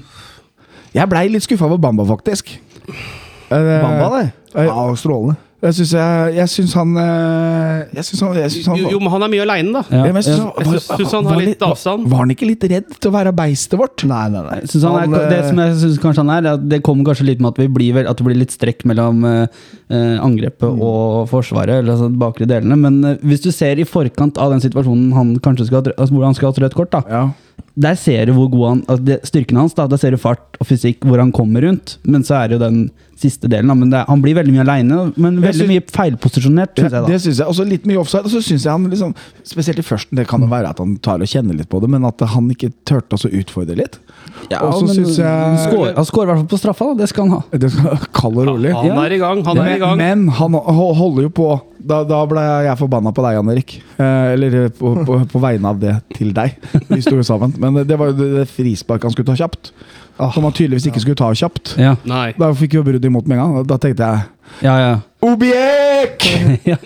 jeg blei litt skuffa over Bamba, faktisk. Eh, Bamba, det. Ja, strålende. Jeg syns jeg, jeg han eh, Jeg syns han, jeg synes han jo, jo, men han er mye aleine, da. Ja, jeg synes han- var- syns- syns han har litt avstand. Var han ikke litt redd til å være beistet vårt? Nei, nei, nei. Synes han er, Han, det eh, som jeg synes kanskje han er, at det kommer kanskje litt med at, vi blir, at det blir litt strekk mellom uh, eh, angrepet og forsvaret, eller altså de bakre delene. Men uh, hvis du ser i forkant av den situasjonen han kanskje skal, ha altså, hvor han skal ha rødt kort, da, Ja. Der ser du hvor god han altså det, Styrken hans, da, der ser du fart og fysikk, hvor han kommer rundt. Men så er det jo den siste delen. Da. Men det, han blir veldig mye aleine, men veldig synes, mye feilposisjonert, Synes jeg, jeg. det synes jeg. Også litt mye offside. Og så syns jeg han liksom Spesielt i førsten, det kan jo være at han tar og kjenner litt på det, men at han ikke turte å utfordre litt. Ja, og så syns jeg han Han skårer i hvert fall på straffa, da. det skal han ha. Det skal Kald og rolig. Han er i gang. Han er i Men, gang. men han holder jo på. Da, da ble jeg forbanna på deg, Jan Erik. Eh, eller på, på, på vegne av det til deg. Vi sto jo sammen. Men det var jo det, det frisparket han skulle ta kjapt. Som han tydeligvis ikke skulle ta kjapt. Ja, Nei. Da fikk jo brudd imot med en gang. Da tenkte jeg ja. ja. Objek! ja.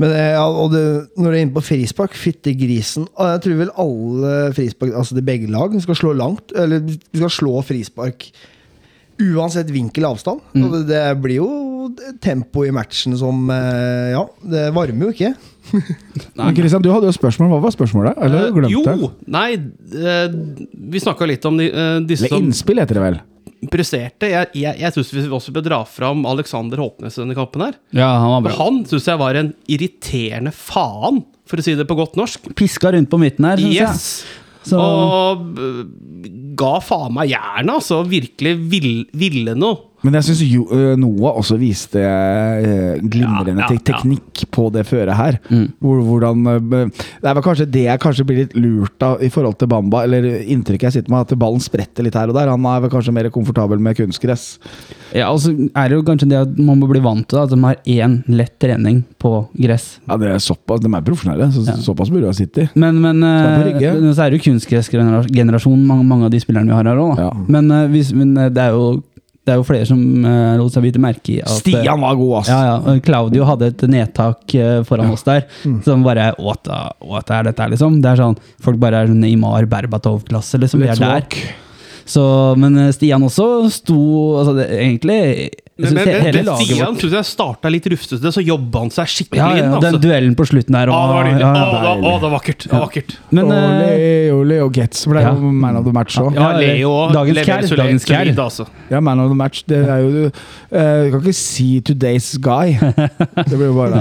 Men det, ja, og det, når du er inne på frispark, fytti grisen og Jeg tror vel alle frispark, altså det er begge lag, skal slå langt. Eller de skal slå frispark uansett vinkel og avstand. Og det, det blir jo tempo i matchen som eh, Ja, det varmer jo ikke. Men Christian, du hadde jo spørsmål. Hva var spørsmålet? Eller Eh, jo, det? nei eh, Vi snakka litt om de, disse Eller innspill heter det vel? presterte. Jeg, jeg, jeg syns vi også bør dra fram Alexander Håpnes i denne kampen her. Ja, han var bra. Og han syns jeg var en irriterende faen, for å si det på godt norsk. Piska rundt på midten her, syns Yes! jeg. Så, Og ga faen meg jernet, altså. Virkelig ville, ville noe. Men jeg syns Noah også viste eh, glimrende Ja, ja, tek- ja. teknikk på det føret her. Mm. Hvor, hvordan eh, Det er vel kanskje det jeg kanskje blir litt lurt av i forhold til Bamba. Eller inntrykket jeg sitter med, at ballen spretter litt her og der. Han er vel kanskje mer komfortabel med kunstgress. ja, og så er det jo kanskje det at man må bli vant til det, at de har én lett trening på gress. Ja, det er såpass, De er profesjonelle, så, Ja. såpass burde de ha sittet. Men, men eh, Rygge. så er det jo kunstgressgenerasjonen, mange, mange av de spillerne vi har her òg. Ja. Men, eh, men eh, det, er jo, det er jo flere som uh, lot seg bite merke i at eh, Stian var god, ass! Ja, ja. Claudio hadde et nedtak uh, foran oss der, som bare What, er dette, liksom? Det er sånn, Folk bare er sånn Neymar Berbatov-klasse, liksom. Vi er der. Så, men Stian også sto altså det, Egentlig Men, men, men, hele men laget Stian vårt jeg starta litt rufsete, så jobba han seg skikkelig ja, ja, inn. Den Altså. duellen på slutten der. Å, det var nydelig. ja, Å, ja. det var- å, det var vakkert. Det var vakkert. Men eh, Leo, Leo Getz ble Ja. jo man of the match òg. Ja, Leo dagens leverer dagens kær. altså. Ja, man of the match. Det er jo Du eh, kan ikke si 'today's guy'. Det blir jo bare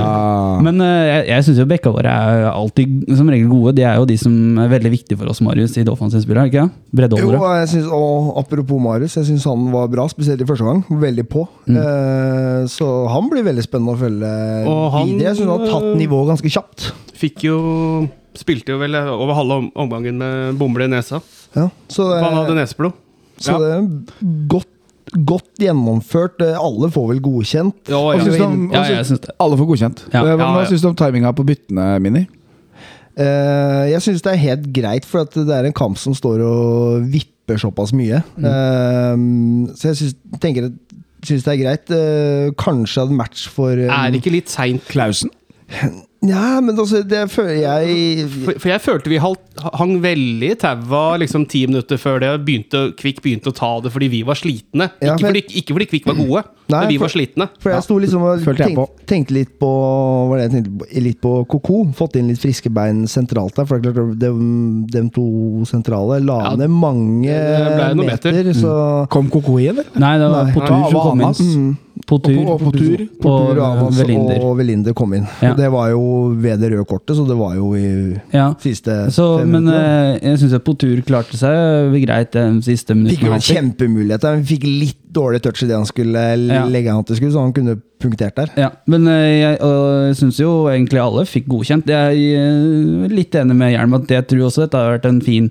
Men uh, jeg, jeg syns jo bekka våre er alltid som regel gode. De er jo de som er veldig viktige for oss, Marius, i det offensive spillet. ikke? Jo, Breddeholdere. jeg synes, og apropos Marius, jeg syns han var bra, spesielt i første gang. Veldig på. Mm. Eh, så han blir veldig spennende å følge Og han- videre. Jeg syns han har tatt nivået ganske kjapt. Fikk jo Spilte jo vel over halve om- omgangen med bomle i nesa. Ja, så det, han hadde neseblod. så det er godt, godt gjennomført. Eh, Alle får vel godkjent. Ja, ja. om- Ja, syns det. Alle får godkjent. Ja. Eh, Hva, Ja, ja. syns du om timinga på byttene, Mini? Uh, jeg syns det er helt greit, for at det er en kamp som står og vipper såpass mye. Mm. Uh, så jeg synes, tenker at Syns det er greit. Eh, kanskje en match for eh, Er det ikke litt seint? Klausen? Ja, men altså, det føler jeg For, for jeg følte vi halt, hang veldig i taua liksom ti minutter før det begynte, Kvikk begynte å ta det fordi vi var slitne. Ja, ikke, fordi, ikke fordi Kvikk var gode, Nei, men vi for- var slitne. For jeg sto liksom og tenkte, tenkte litt på Hva var det jeg tenkte på? Litt på Koko. Fått inn litt friske bein sentralt der. For det er klart, de, de to sentrale la Ja, ned mange meter, meter. så Kom Kokoi, eller? Nei, det var Nei. Potur Ja, som kom inn. Hamas. Mm, Potur Og- og Potur. og Portur, Amas Velinder. og Velinder kom inn. Ja. Og det var jo ved det røde kortet, så det var jo i Ja. siste Så, fem men minuttene. eh, jeg syns Potur klarte seg greit de siste Fikk jo kjempemuligheter. Han fikk litt dårlig touch i det han skulle Ja. legge an til skudd, så han kunne punktert der. Ja, men eh, jeg, jeg syns jo egentlig alle fikk godkjent. Jeg er litt enig med Hjelm at jeg tror også dette har vært en fin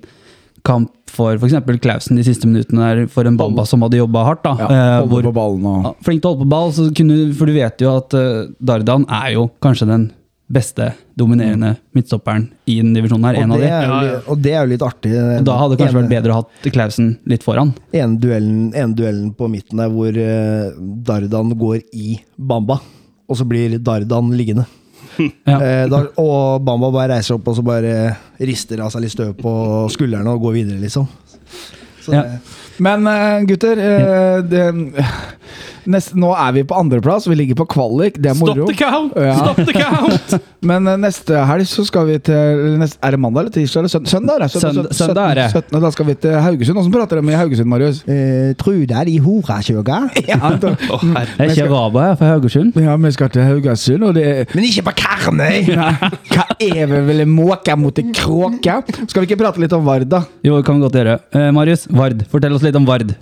kamp for f.eks. Klausen de siste minuttene der, for en Bamba som hadde jobba hardt. da. Ja, Eh, holde hvor- på ballen og Ja, flink til å holde på ball, så kunne, for du vet jo at uh, Dardan er jo kanskje den beste dominerende midtstopperen i den divisjonen her. En Og av det, de. jo, og det er jo litt artig. Og da hadde det kanskje Ene- vært bedre å ha hatt Klausen litt foran. En duellen, en duellen på midten der hvor eh, Dardan går i Bamba, og så blir Dardan liggende. Ja. Eh, da, og Bamba bare reiser opp og så bare rister av seg litt støv på skuldrene og går videre, liksom. Så Ja. Men eh, gutter, eh, det, neste, nå er vi på andreplass. Vi ligger på kvalik. Det er Stop moro. the count! Ja. Stop the count! Men eh, neste helg så skal vi til neste, Er det mandag eller tirsdag? Eller søndag? søndag, er det? Søndag- søndag er det. 17, da skal vi til Haugesund. Hvordan prater de i Haugesund, Marius? Uh, Trude er de horakjøga, Ja, oh, Å. Det er ikke araber her fra Haugesund. ja, vi skal til Haugesund, og det men ikke på Karmøy! Hva er vi vel måke mot en kråke? Skal vi ikke prate litt om Vard, da? Jo, det kan vi godt gjøre. Uh, Marius, Vard. Fortell oss litt om Vard.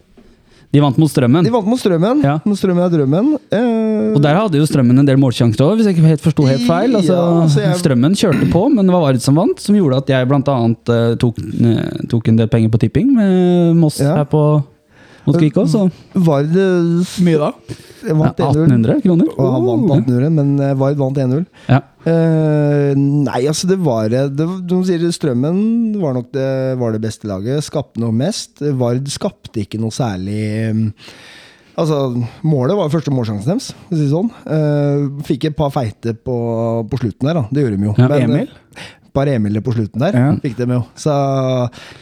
De vant mot Strømmen. De vant mot Strømmen. Ja. Mot Strømmen er drømmen. Eh, Og der hadde jo Strømmen en del målsjanser òg, hvis jeg ikke helt forsto helt feil. Altså, Ja, altså, jeg- Strømmen kjørte på, men det var Vard som vant, som gjorde at jeg blant annet eh, tok, uh, tok en del penger på tipping med Moss Ja. her på mot Kvikås. Så Vard eh, Mye da? vant 1-0. 1800 kroner. Og han vant 1800, men eh, Vard vant 1-0. Ja. Uh, nei, altså det var det, De sier Strømmen var nok det, var det beste laget. Skapte noe mest. Vard skapte ikke noe særlig Altså, Målet var første målsjansen deres. for å si det sånn. uh, fikk et par feite på, på slutten der, da. Det gjorde de jo. Ja, Men, Emil? Eh, par Emiler på slutten der Ja. fikk de jo. Så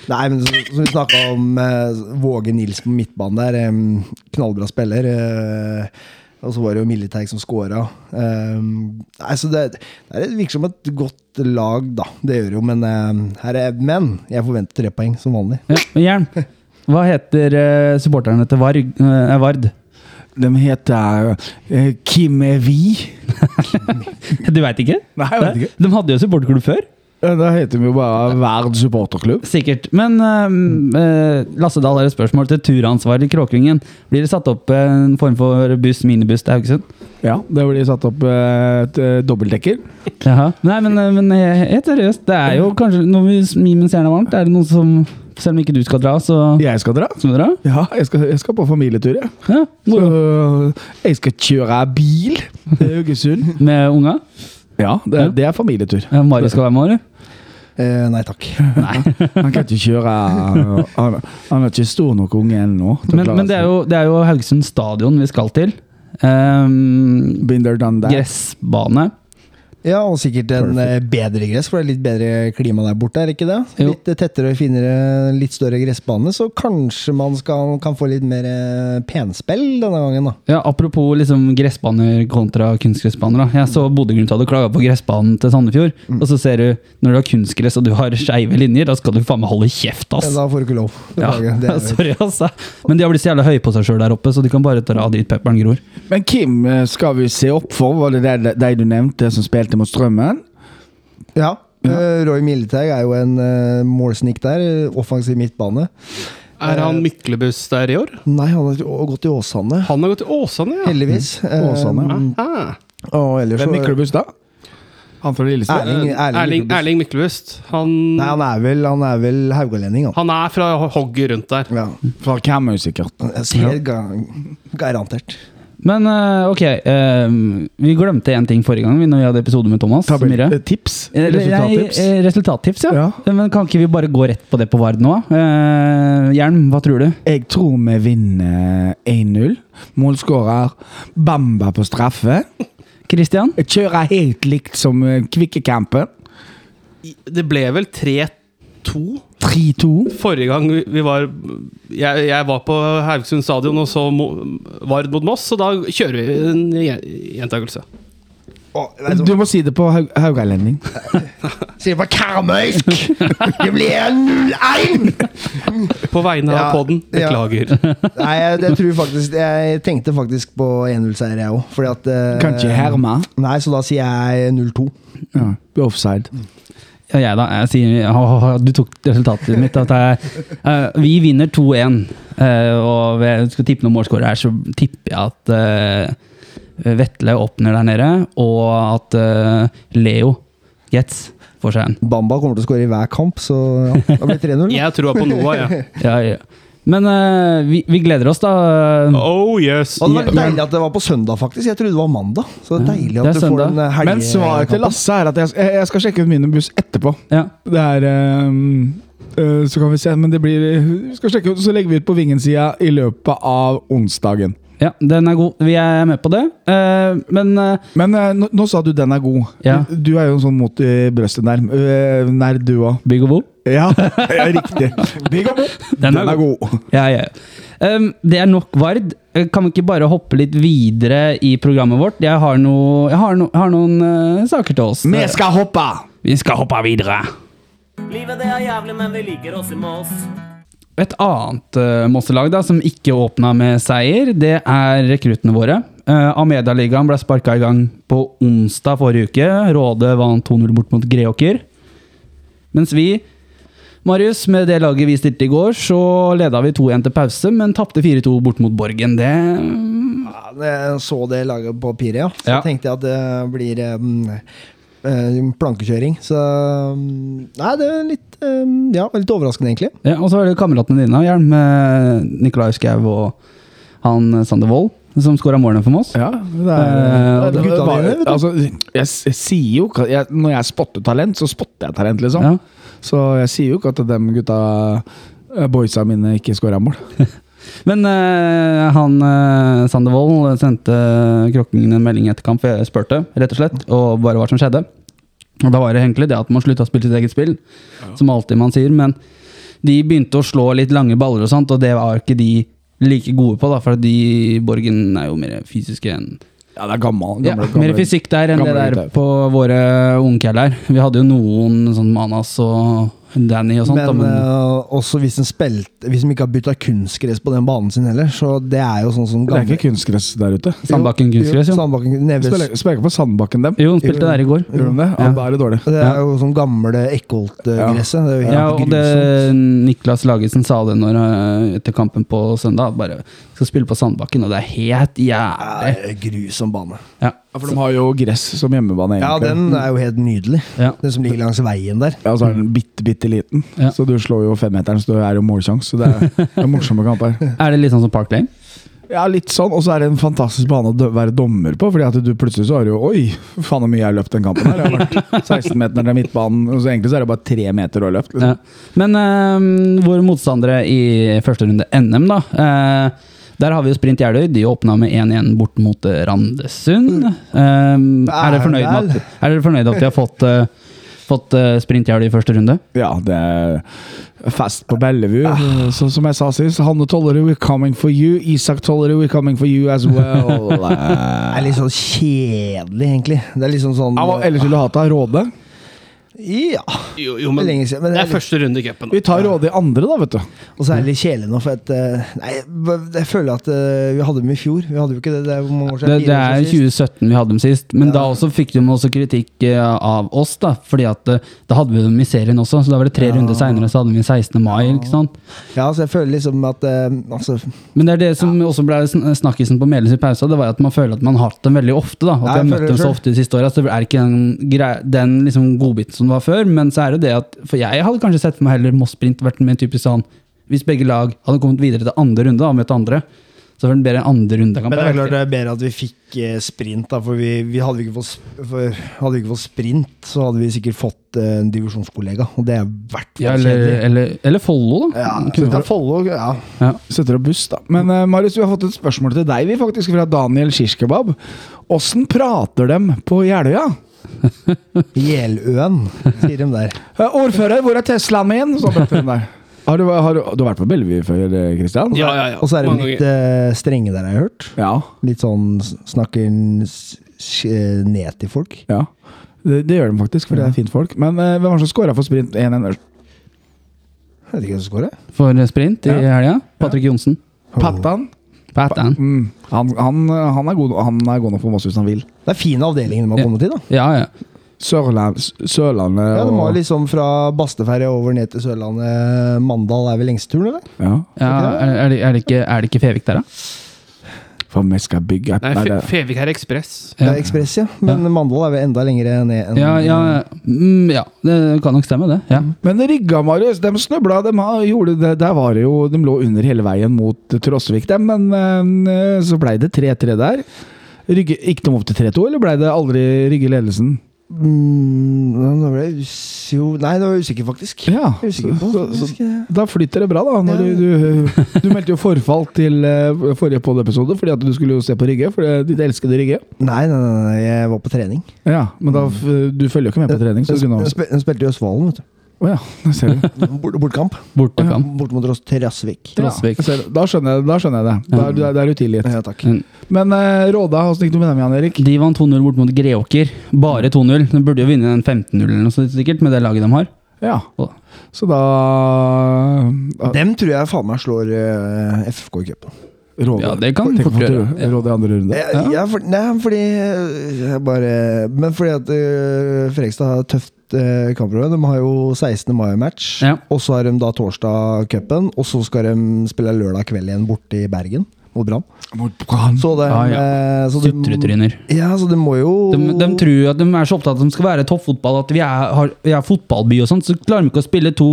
Nei, men som som vi snakka om eh, Våge Nils på midtbanen der. eh, knallbra spiller. eh, og så var det jo Militeig som scora. Um, så det, det er- virker som et godt lag, da. Det gjør jo, men, eh, her er, men jeg forventer tre poeng, som vanlig. Ja, Jern, Hva heter uh, supporterne til Varg, eh, Vard? De heter uh, Kim er vi. Du veit ikke? Nei, jeg vet ikke. De hadde jo supporterklubb før. Ja, Da heter vi jo bare Verd supporterklubb. Sikkert. Men uh, uh, Lasse Dahl har et spørsmål til turansvaret i Kråkringen. Blir det satt opp en form for buss, minibuss til Haugesund? Ja, det blir satt opp et dobbeltdekker. Jaha. Nei, men, eh, men eh, helt seriøst, det er jo kanskje Når vi smir mens jernet er varmt, er det noen som Selv om ikke du skal dra, så Jeg skal dra. skal dra? Ja, jeg skal, jeg skal på familietur, jeg. Ja, Så jeg skal kjøre bil til Haugesund. Med unga? Ja, det, er- det er familietur. Ja, Mari skal være med, eller? Eh, nei takk. Han kan ikke kjøre Han, han er ikke stor nok unge ennå. Men, men det, er jo, det er jo Haugesund stadion vi skal til. Um, Binder there, done that. gressbane. Ja, og sikkert en Perfect. bedre gress, for det er litt bedre klima der borte, er det ikke det? Jo. Litt eh, tettere og finere, litt større gressbane, så kanskje man skal, kan få litt mer eh, penspill denne gangen, da. Ja, Apropos liksom gressbaner kontra kunstgressbaner. da. Jeg så Bodø-Glimt hadde klaga på gressbanen til Sandefjord. Og så ser du, når du har kunstgress og du har skeive linjer, da skal du faen meg holde kjeft, ass! Ja, da får du ikke lov. Ja, er- sorry, ass. Men de har blitt så jævla høye på seg sjøl der oppe, så de kan bare dra dit pepperen gror. Men Kim eh, skal vi se opp for? Var det de, de du nevnte som spilte mot Strømmen? Ja. ja. Roy Militag er jo en uh, målsnik der. eh, Offensiv midtbane. Er han Myklebuss der i år? Nei, han har gått i Åsane. Han har gått til Åsane, ja. Heldigvis. Mm. Åsane. Uh, Og ellers Hvem er Myklebuss da? Han fra Lillestrøm? Erling, Erling, Erling, Myklebust. Han, Nei, han er vel, han er vel haugalending, han. han er fra hogget rundt der. Ja. Fra Karmøy, sikkert. Ser ga garantert. Men eh, ok, eh, vi glemte én ting forrige gang vi når vi hadde episode med Thomas. Tabell, Myhre. eh, tips? Resultattips? nei, Resultattips, ja. Ja. Men kan ikke vi bare gå rett på det på Vard nå? Hjelm, hva tror du? Jeg tror vi vinner 1-0. Målskårer Bamba på straffe. Christian? Jeg kjører helt likt som Kvikkekampen. Det ble vel 3-2 3-2. forrige gang vi var jeg, jeg var på Haugesund stadion og så Mo, Vard mot Moss, så da kjører vi en gjen- gjentakelse. Du må si det på haug haugalending. det på karmøysk! Det blir 0-1! På vegne av Ja, podden, ja. beklager. Nei, jeg, jeg tror faktisk Jeg tenkte faktisk på 1-0-seier, jeg òg. Fordi at eh, Kan ikke herme. Nei, så da sier jeg 0-2. Ja, offside. Ja, jeg da. Jeg sier, ha, du tok resultatet mitt. At jeg, uh, vi vinner 2-1. Uh, og ved jeg skal tippe noen målskårere her, så tipper jeg at uh, Vetle åpner der nede, og at uh, Leo Gets får seg en. Bamba kommer til å skåre i hver kamp, så ja, da blir det 3-0. Jeg tror på Noah, ja. Ja, ja. Men uh, vi, vi gleder oss, da. Oh yes! Og det var deilig at det var på søndag, faktisk. Jeg trodde det var mandag. Så det er deilig at er du får den eh, helge... Men svaret til Lasse er at jeg, jeg skal sjekke ut min buss etterpå. Ja. Det er um, uh, Så kan vi se, men det blir Vi skal sjekke ut, så legger vi ut på Vingen-sida i løpet av onsdagen. Ja, den er god. Vi er med på det. Uh, men uh, Men uh, nå, nå sa du den er god. Ja. Du er jo en sånn mot i brøstet nær. Nær du òg. Bygg og bo. Ja, ja, riktig. Big up. Den Den er er god. Ja, ja. Um, det er nok Vard. Kan vi ikke bare hoppe litt videre i programmet vårt? Jeg har, no, jeg har, no, har noen saker til oss. Vi skal hoppe! Vi skal hoppe videre. Livet det er jævlig, men vi liker oss i Moss. Et annet uh, Mosselag som ikke åpna med seier, det er rekruttene våre. Uh, Amedia-ligaen ble sparka i gang på onsdag forrige uke. Råde vant 2-0 bort mot Greåker. Mens vi, Marius, med det laget vi stilte i går, så leda vi 2-1 til pause, men tapte 4-2 bort mot Borgen. Det Ja, jeg så det laget på papiret, ja. Så Ja. tenkte jeg at det blir um, eh, plankekjøring. Så um, Nei, det er litt um, Ja, litt overraskende, egentlig. Ja, og så er det kameratene dine, Jern, med Nikolai Skau og han eh, Sander Wold, som skåra målene for Moss. Ja, det Eh, er, det, gutta det altså, jeg, jeg sier jo ikke jeg, Når jeg spotter talent, så spotter jeg talent, liksom. Ja. Så jeg sier jo ikke at de gutta eh, boysa mine ikke skåra mål. Men uh, han uh, Sandervold sendte Krokkingen en melding etter kamp, for jeg spurte, rett og slett, og bare hva som skjedde. Og da var det egentlig det at man slutta å spille sitt eget spill, som alltid man sier. Men de begynte å slå litt lange baller og sånt, og det var ikke de like gode på, da, for de Borgen er jo mer fysiske enn Ja, det er gammel, ja, gamle, Mer fysikk der enn det der på våre ungkjeller. Vi hadde jo noen sånn Manas og Danny og sånt. Men, da, men eh, også hvis de, spilte, hvis de ikke har bytta kunstgress på den banen sin heller. Så det er jo sånn som Det er ikke kunstgress der ute. Sandbakken kunstgress, jo. Sandbakken, Neves. Spiller ikke på Sandbakken, dem. Jo, hun spilte der i går. Gjør hun det? Ja, Ja. Da er det dårlig. Det er jo sånn gamle Eckholt-gresset. Det jo helt Ja, og det. Niklas Lagesen sa det når, eh, etter kampen på søndag. Bare skal spille på Sandbakken, og det er helt jævlig. Ja, grusom bane. Ja. Ja, for de har jo gress som hjemmebane, Ja, egentlig. den er jo helt nydelig. Ja. Den som ligger langs veien der. Ja, så er den bitte, bitte liten. Ja. Så du slår jo femmeteren, så du er jo målsjanse. Så det er, det er morsomme kamper. Er det litt sånn som Park Lane? Ja, litt sånn. Og så er det en fantastisk bane å være dommer på. Fordi at du plutselig så har du jo Oi, faen så mye jeg har løpt den kampen her. Jeg har vært 16 meter til midtbanen. Og så egentlig så er det bare tre meter du har løpt. Liksom. Ja. Men øh, våre motstandere i første runde NM, da. eh, der har vi jo Sprint Jeløy. De åpna med 1-1 bort mot eh, Randesund. Um, er, dere fornøyd med at, er dere fornøyd at de har fått, uh, fått uh, Sprint Jeløy i første runde? Ja, det er fest på Bellevue. Så, som jeg sa sist, Hanne Tollerud, we're coming for you. Isak Tollerud, we're coming for you as well. Det er litt sånn kjedelig, egentlig. Det er liksom sånn Ja, hva ellers ville du hatt til Råde? Ja. Jo, jo, Det er siden, men det er er litt- første runde i cupen. Vi tar råd i andre, da, vet du. Og så er det litt kjedelig nå, for at eh, Nei, jeg føler at eh, vi hadde dem i fjor. Vi hadde jo ikke det. Det er hvor mange år Det, siden? det er Fire år siden 2017 vi hadde dem sist, men Ja. da også fikk de også kritikk eh, av oss. da Fordi at da hadde vi dem i serien også, så da var det tre Ja. runder seinere, så hadde vi 16. mai. ikke sant? Ja, så jeg føler liksom at Altså Men det er det som også ble sn- snakkisen på Meløys i pausa, det var at man føler at man har hatt dem veldig ofte. da At vi har møtt dem så ofte de siste åra, så er det ikke den, den liksom godbiten som det var før. Men så er det det at For jeg hadde kanskje sett for meg heller Moss Sprint vært mer typisk sånn Hvis begge lag hadde kommet videre til andre runde da, møtt andre, så var det bedre andre rundekamp. Men det er klart det er bedre at vi fikk eh, sprint, da. For, vi, vi hadde, vi ikke fått, for hadde vi ikke fått sprint, så hadde vi sikkert fått eh, en divisjonskollega. Og det er verdt hvert ja, eller, eller, eller Follo, da. Ja, setter, ja, Follo, ja. ja. Setter opp buss, da. Men uh, Marius, vi har fått et spørsmål til deg, vi faktisk, fra Daniel Kirskebab. Åssen prater dem på Jeløya? Jeløen, sier de der. Eh, Ordfører, hvor er Teslaen min? Så de der. Har du, har, du- du har vært på Bellevue før, Kristian? Ja, ja, ja. Og så er de litt eh, strenge der, jeg har jeg hørt. Ja. Litt sånn snakker eh, ned til folk. ja. Det, det gjør de faktisk, for det er fint folk. Men uh, hvem var det som scora for sprint 1-1? Jeg vet ikke hvem som skårer. For sprint i helga. Patrick Johnsen. Pattan? Pattan. Mm. Han, han, han, er god, han er god nok for Moss hvis han vil. Det er fin avdeling de har kommet til, da. Ja, ja. Sørland, Sørlandet Ja, De og liksom fra Basteferja over ned til Sørlandet. Mandal er vel lengsteturen, eller? ja. ja er, er, det, er, det ikke, er det ikke Fevik der, da? For vi skal bygge Nei, Nei, det- Fevik er ekspress. Det er Ekspress, ja. Men Mandal er vel enda lenger ned enn Ja, ja, mm, ja, det kan nok stemme, det. Ja. Men Rygga, Marius, de snubla. De gjorde det, der var det jo, de lå under hele veien mot Trosvik, dem, men eh, så blei det 3-3 der. Rygge, gikk de opp til 3-2, eller blei det aldri Rygge ledelsen? Mm, da ble jeg jo, Nei, da var jeg usikker, faktisk. Ja, er usikker på så, faktisk. så, da flytter det bra, da. Når du, du, du meldte jo forfall til uh, forrige pod-episode fordi at du skulle jo se på Rygge. For ditt elskede Rygge. Nei, nei, nei, nei, jeg var på trening. Ja, men da, du følger jo ikke med på trening. Så du Jeg, kunne jeg, spil- jeg spilte jo Svalen, vet du. Å ja, det ser du. Bort, bortkamp. Bortekamp. Bort mot Trasvik. Ja, da, skjønner jeg, da skjønner jeg det. Da, er du- da er du tilgitt. Ja, takk. Men uh, Råda, åssen gikk det med dem, igjen, Erik? De vant 2-0 bort mot Greåker. Bare 2-0. De burde jo vinne den 15-0 eller noe sånt sikkert, med det laget de har. Ja, så da uh, Dem tror jeg faen meg slår uh, FFK i cupen. Råde. Ja, det kan fort gjøre. Råde i andre runde. Ja, ja, for, nei, fordi eh, jeg bare Men fordi at uh, Fredrikstad har tøft uh, kampprogram. De har jo 16. mai-match, Ja. og så har de da torsdag cupen, og så skal de spille lørdag kveld igjen borte i Bergen mot Brann. Så det Ah, ja. eh, så de- Sutretryner. Ja, så det må jo De, de tror at de er så opptatt av at de skal være toppfotball, at vi er, har, vi er fotballby og sånt, så klarer de ikke å spille to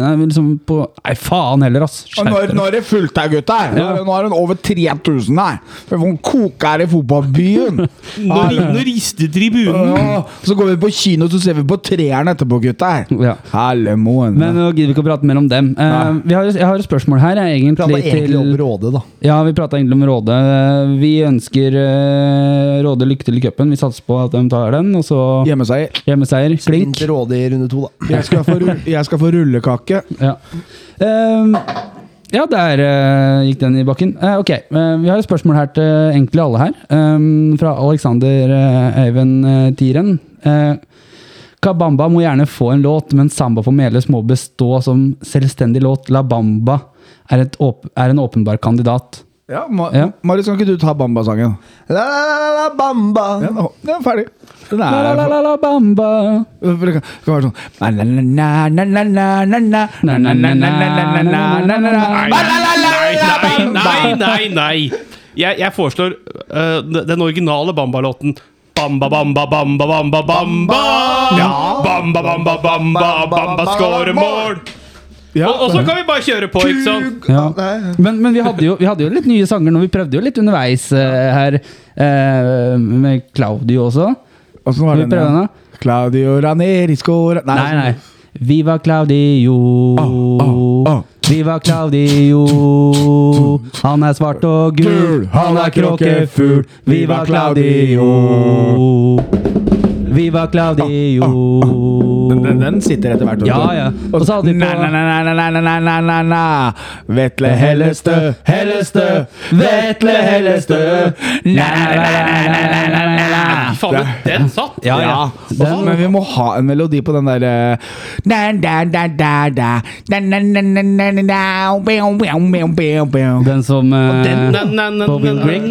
nei, liksom på, Nei, faen heller, ass! Og nå, er- det fullt her, gutta. Nå, det- nå er det over 3000 her! Det er koker i fotballbyen! Nå, nå rister tribunen! Ja, så går vi på kino, så ser vi på treeren etterpå, gutter! Ja. Hallemoen. Men nå gidder vi ikke å prate mer om dem. Uh, vi har, jeg har et spørsmål her, jeg, egentlig egentlig om til Råde, da. Ja, vi prata egentlig om Råde. Vi ønsker eh, Råde lykke til i cupen. Vi satser på at de tar den, og så Hjemmeseier. hjemmeseier. Klink. Sprint Råde i runde to, da. Jeg skal få, jeg skal få rullekake. Ja. Um, ja, der uh, gikk den i bakken. Uh, ok, uh, Vi har et spørsmål her til egentlig alle her. Um, fra Alexander eh, Tiren. Kabamba må gjerne få en låt, men Samba for Meløs må bestå som selvstendig låt. La Bamba er, er en åpenbar kandidat. Ja, Ma ja. Marius, kan ikke du ta Bamba-sangen? La-la-la la Bamba. Ja, den er ferdig. Den er La-la-la Bamba. Det kan, det kan være sånn Nei, nei, nei! Jeg, jeg foreslår uh, den originale Bamba-låten. Bamba, bamba, bamba, bamba, bamba. Bamba, bamba, bamba, bamba, bamba, bamba, bamba skårer mål! Ja, Og, og så kan vi bare kjøre på, ikke sant? Ja. Men, men vi, hadde jo, vi hadde jo litt nye sanger nå. Vi prøvde jo litt underveis uh, her, uh, med Claudio også. Åssen var det den? Claudio Ranieri scora Nei, nei. Viva Claudio. Oh, oh, oh. Viva Claudio. Han er svart og gul, han er kråkefugl. Viva Claudio. Viva Claudio. Den, den, den sitter etter hvert. Ja, ja. Og så hadde de på Vetle Hellestø, Hellestø, Vetle Hellestø Faen, den satt! Ja, ja. Den, Men vi må ha en melodi på den derre Den som uh, Na, na, na, På Will na, Grigg?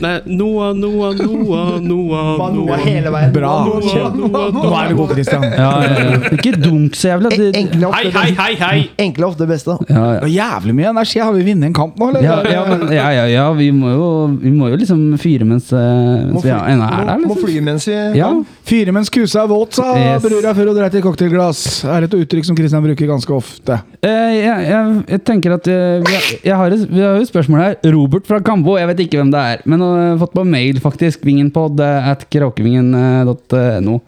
Nei, Noah, Noah, Noah, Noah Noah hele veien. Bra. Noah, Noah, Nå er vi gode, Christian. ja, ja, ja. Ikke dunk så jævlig. Det, Enkle Hei, hei, hei, hei! Enkle er ofte det beste. ja, ja. Jævlig mye energi. Har vi vunnet en kamp nå, eller? Ja, ja, men, ja, ja, ja, vi må jo, vi må jo liksom fyre mens, eh, mens vi ennå er der. Må, må Liksom. fly mens vi Ja. Fyre mens kusa er våt, sa Yes. brura før hun dreit i cocktailglass. Er et uttrykk som Christian bruker ganske ofte. Eh, jeg, jeg, jeg tenker at eh, vi, har, jeg har, et- vi har jo et spørsmål her. Robert fra Kambo, jeg vet ikke hvem det er, men har fått på mail, faktisk. Vingenpod eh, at kråkevingen.no.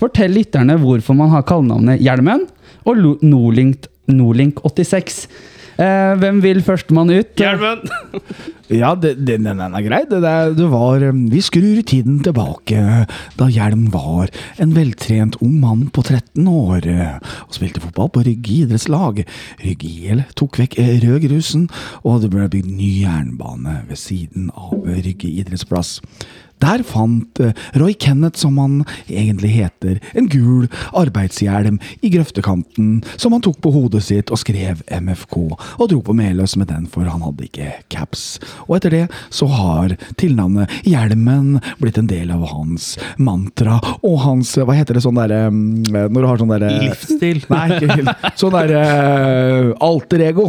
Fortell lytterne hvorfor man har kallenavnet Hjelmen og Lo- Nordlink, Nordlink 86. Eh, hvem vil førstemann ut? Hjelmen! Ja, det, det, den er grei. Det, der, det var um, Vi skrur tiden tilbake da Hjelm var en veltrent ung mann på 13 år eh, og spilte fotball på Rygge idrettslag. Rygge IL tok vekk eh, rødgrusen, og det ble bygd ny jernbane ved siden av eh, Rygge idrettsplass. Der fant eh, Roy Kenneth, som han egentlig heter, en gul arbeidshjelm i grøftekanten som han tok på hodet sitt og skrev MFK, og dro på Meløs med den, for han hadde ikke caps. Og etter det så har tilnavnet Hjelmen blitt en del av hans mantra og hans Hva heter det sånn derre mm, Når du har sånn derre Livsstil. Nei, ikke helt. Sånn derre uh, alter ego.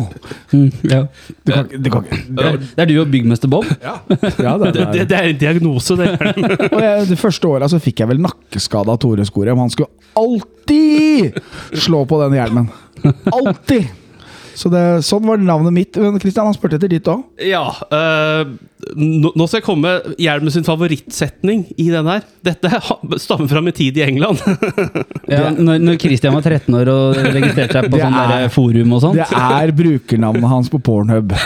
Mm, ja. Du kan, du kan Det er- det er du og byggmester Bob? Ja, det, Det, er, det, det er en diagnose, det. Og jeg, det første året så fikk jeg vel nakkeskade av Tore Skorem. Han skulle alltid slå på den hjelmen. Alltid! Så det, sånn var navnet mitt. Men Kristian han spurte etter ditt òg. Ja. øh, nå, nå skal jeg komme med Hjelmen sin favorittsetning i den her. Dette stammer fra min tid i England. Ja, når, når Christian var 13 år og registrerte seg på sånn er- der forum og sånt. Det er brukernavnet hans på Pornhub.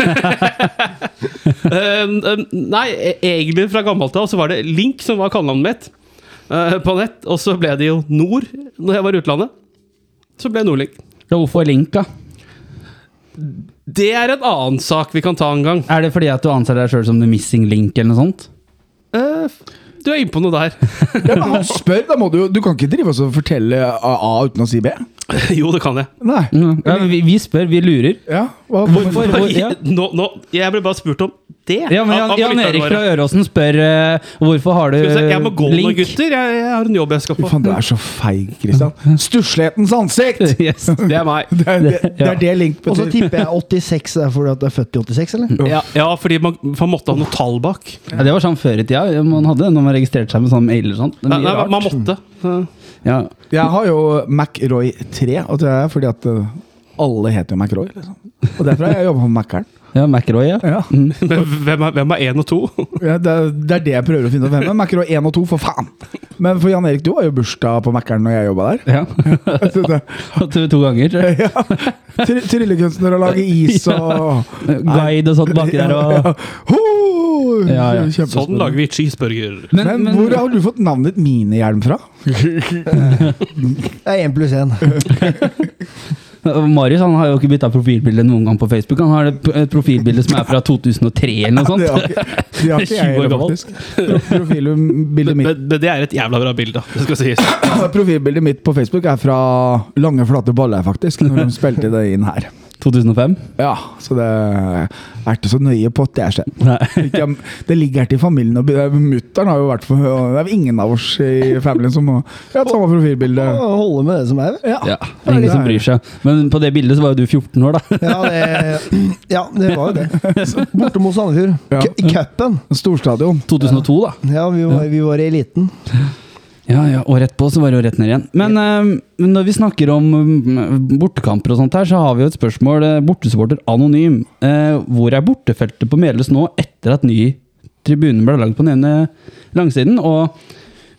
Eh, nei, e- egentlig fra gammelt av så var det Link som var kallenavnet mitt eh, på nett. Og så ble det jo Nord når jeg var i utlandet. Så ble det Nordlink. Ja, Hvorfor link, da? Det er en annen sak vi kan ta en gang. Er det fordi at du anser deg sjøl som the missing link, eller noe sånt? Uh, du er inne på noe der. Ja, men han spør, da må du Du kan ikke drive oss og fortelle A A uten å si B. jo, det kan jeg. Nei. Mm. Ja, vi, vi spør, vi lurer. Ja, hva, Hvorfor? hvorfor? ja. Nå, nå, jeg ble bare spurt om det. Ja, men Jan, Jan Erik fra Øråsen spør uh, hvorfor har du link? se, Jeg må gå nå, link? gutter. Jeg, jeg har en jobb jeg skal på. faen, du er så feig, Kristian. Stusslighetens ansikt! Yes. Det er meg. Det er det, det, er det link Og så tipper jeg 86 er fordi at du er født i 86, eller? Ja, ja fordi man, man måtte ha noe tall bak. Ja, det var sånn før i tida. Man hadde når man registrerte seg med sånn mail eller sånt. Det er Nei, mye nei, rart. man måtte. Ja. Jeg har jo MacRoy 3, og det er fordi at uh, alle heter jo MacRoy. Liksom. Og derfor har jeg jobba på Mac-eren. Ja, McRoy, ja. Ja. Men hvem er, hvem er én og to? Ja, det, er- det er det jeg prøver å finne ut. Hvem er McRoy 1 og 2, for faen? Men for Jan Erik, du har jo bursdag på Mac-eren når jeg jobba der. ja. To, to ganger. tror jeg. ja. Try- Tryllekunstner og lage is og Guide og sånt baki der. Og... Ja, ja. Sånn lager vi cheeseburger. Men, hvor har du fått navnet ditt Minihjelm fra? Det er én pluss én. Marius han har jo ikke bytta profilbilde noen gang på Facebook. Han har et, profilbilde som er fra 2003 eller noe Det har sånt. ikke, det har ikke jeg heller, faktisk. Profilbildet mitt, Men, men det er et jævla bra bilde, det skal sies. profilbildet mitt på Facebook er fra Lange flate baller, faktisk. Når de spilte det inn her. 2005? Ja, så det er ikke så nøye på at det er skjedd. Det ligger her til familien. og Mutter'n har jo vært for Det er ingen av oss i familien som har hatt samme profilbilde. Holde med det som er. Ja. Ja, ingen som bryr seg. Men på det bildet så var jo du 14 år, da. Ja, det, ja, det var jo det. Borte mot Sandefjord. Ja. I cupen. Storstadion. 2002, da. Ja, vi var, vi var i eliten. Ja, ja, rett på, så var det jo rett ned igjen. Men eh, når vi snakker om mm, bortekamper og sånt her, så har vi jo et spørsmål. eh, Bortesupporter anonym. Eh, hvor er bortefeltet på Meløs nå, etter at ny tribune ble lagd på den ene langsiden? Og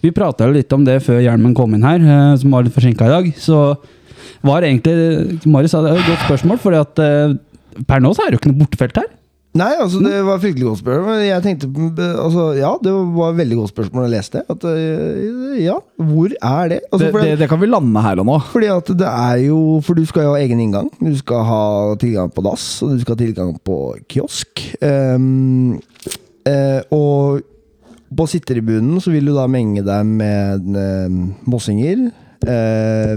vi prata litt om det før Hjelmen kom inn her, eh, som var litt forsinka i dag. Så var egentlig Marius sa det er et godt spørsmål, for per nå så er det jo ikke noe bortefelt her. Nei, altså det var et fryktelig godt spørsmål. Men jeg tenkte altså, Ja, det var et veldig godt spørsmål da jeg leste. At, øh, ja, hvor er det? Altså, Det, det, det kan vi lande her og nå. fordi at det er jo For du skal jo ha egen inngang. Du skal ha tilgang på dass, og du skal ha tilgang på kiosk. Um, uh, og på sittetribunen så vil du da menge deg med uh, mossinger. Eh,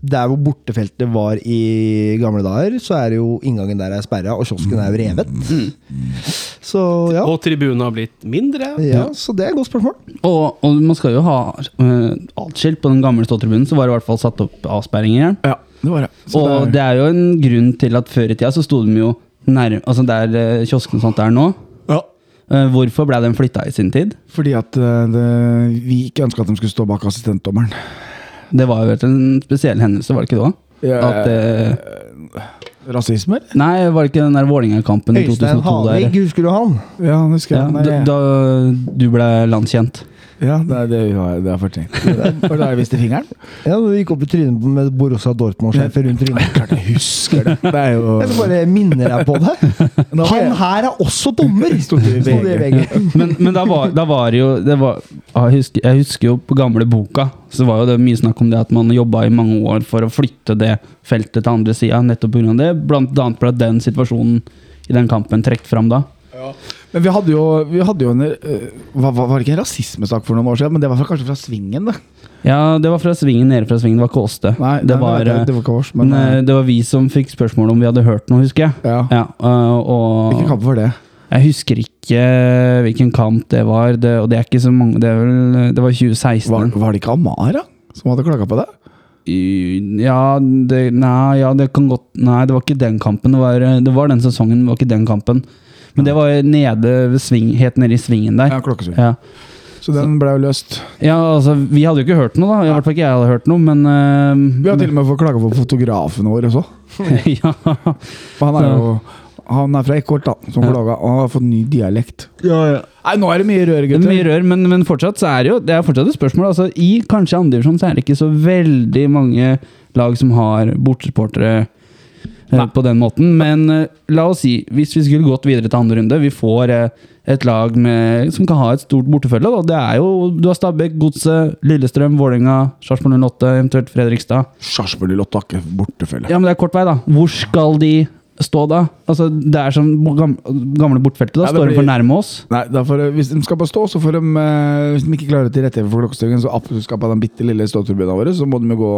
der hvor bortefeltet var i gamle dager, så er det jo inngangen der er sperra, og kiosken er jo revet. Så ja. Og tribunen har blitt mindre. ja. Så det er et godt spørsmål. Og, og man skal jo ha uh, atskilt på den gamle ståtribunen, så var det i hvert fall satt opp avsperringer. Ja, det var det. Så Og det er jo en grunn til at før i tida så sto de jo nær, altså der uh, kiosken og sånt er nå. ja. Eh, hvorfor ble den flytta i sin tid? Fordi at eh, det, vi ikke ønska at de skulle stå bak assistentdommeren. Det var jo en spesiell hendelse, var det ikke det òg? At, eh, Rasisme, eller? nei, var det ikke den der Vålerenga-kampen i Øystein 2002 der? Havig, husker du han? Ja, det husker Ja, jeg. da, Nei, da du ble landskjent. Ja, det, er- det, har- det er fortrengt. Var det jeg viste fingeren? Ja, Du gikk opp i trynet med Borussia Dortmund-sjefer rundt trynet. Klart jeg husker det. Det er jo Jeg bare minner deg på det. Han her er også dommer! Stod det i VG. Men, men da, var, da var jo det var, jeg, husker, jeg husker jo på gamle boka, så var jo det mye snakk om det at man jobba i mange år for å flytte det feltet til andre sida, nettopp pga. det. Blant annet ble den situasjonen i den kampen trukket fram da. Men vi hadde jo, vi hadde jo en øh, hva, Var det ikke en rasismesak for noen år siden? Men det var fra, kanskje fra Svingen, det. Ja, det var fra svingen, nede fra svingen, det var Kåste. Nei, det, nei, var, det, det var ikke men, men, eh, det var vi som fikk spørsmål om vi hadde hørt noe, husker jeg. Ja. Ja, og Hvilken kamp var det? jeg husker ikke hvilken kamp det var, det, og det er ikke så mange Det, er vel, det var 2016. Var, var det ikke Amara som hadde klaga på det? Ja, det, nei, ja, det kan godt Nei, det var ikke den kampen. Det var, det var den sesongen, det var ikke den kampen. Men det var nede ved sving, helt nede i svingen der. Ja, klokkesving. Ja. Så den ble jo løst. ja, altså, vi hadde jo ikke hørt noe, da. I hvert fall ikke jeg hadde hørt noe, men Vi har uh, til og med fått klage på fotografen vår også. Ja. Han er jo han er fra Eckholt, da, som klaga, og han har fått ny dialekt. Ja, ja. Nei, nå er det mye rør, Det er gutter. mye rør, men, men fortsatt så er det jo Det er fortsatt et spørsmål. Altså, I kanskje andre divisjon så er det ikke så veldig mange lag som har bortesupportere eh, på den måten. Men uh, la oss si, hvis vi skulle gått videre til andre runde Vi får uh, et lag med, som kan ha et stort bortefølge. Da. Det er jo, Du har Stabæk, Godset, Lillestrøm, Vålerenga, Sarpsborg 08, eventuelt Fredrikstad. Sarpsborg Lotto har ikke bortefølge. Ja, men det er kort vei, da. Hvor skal de stå da? Altså, Det er som gamle, bortfeltet. Da står de for nærme oss. Nei, for, Hvis de skal bare stå, så får de eh, Hvis de ikke klarer å tilrettelegge for klokkestillingen, så skal på den bitte lille ståturbina vår, så må de jo gå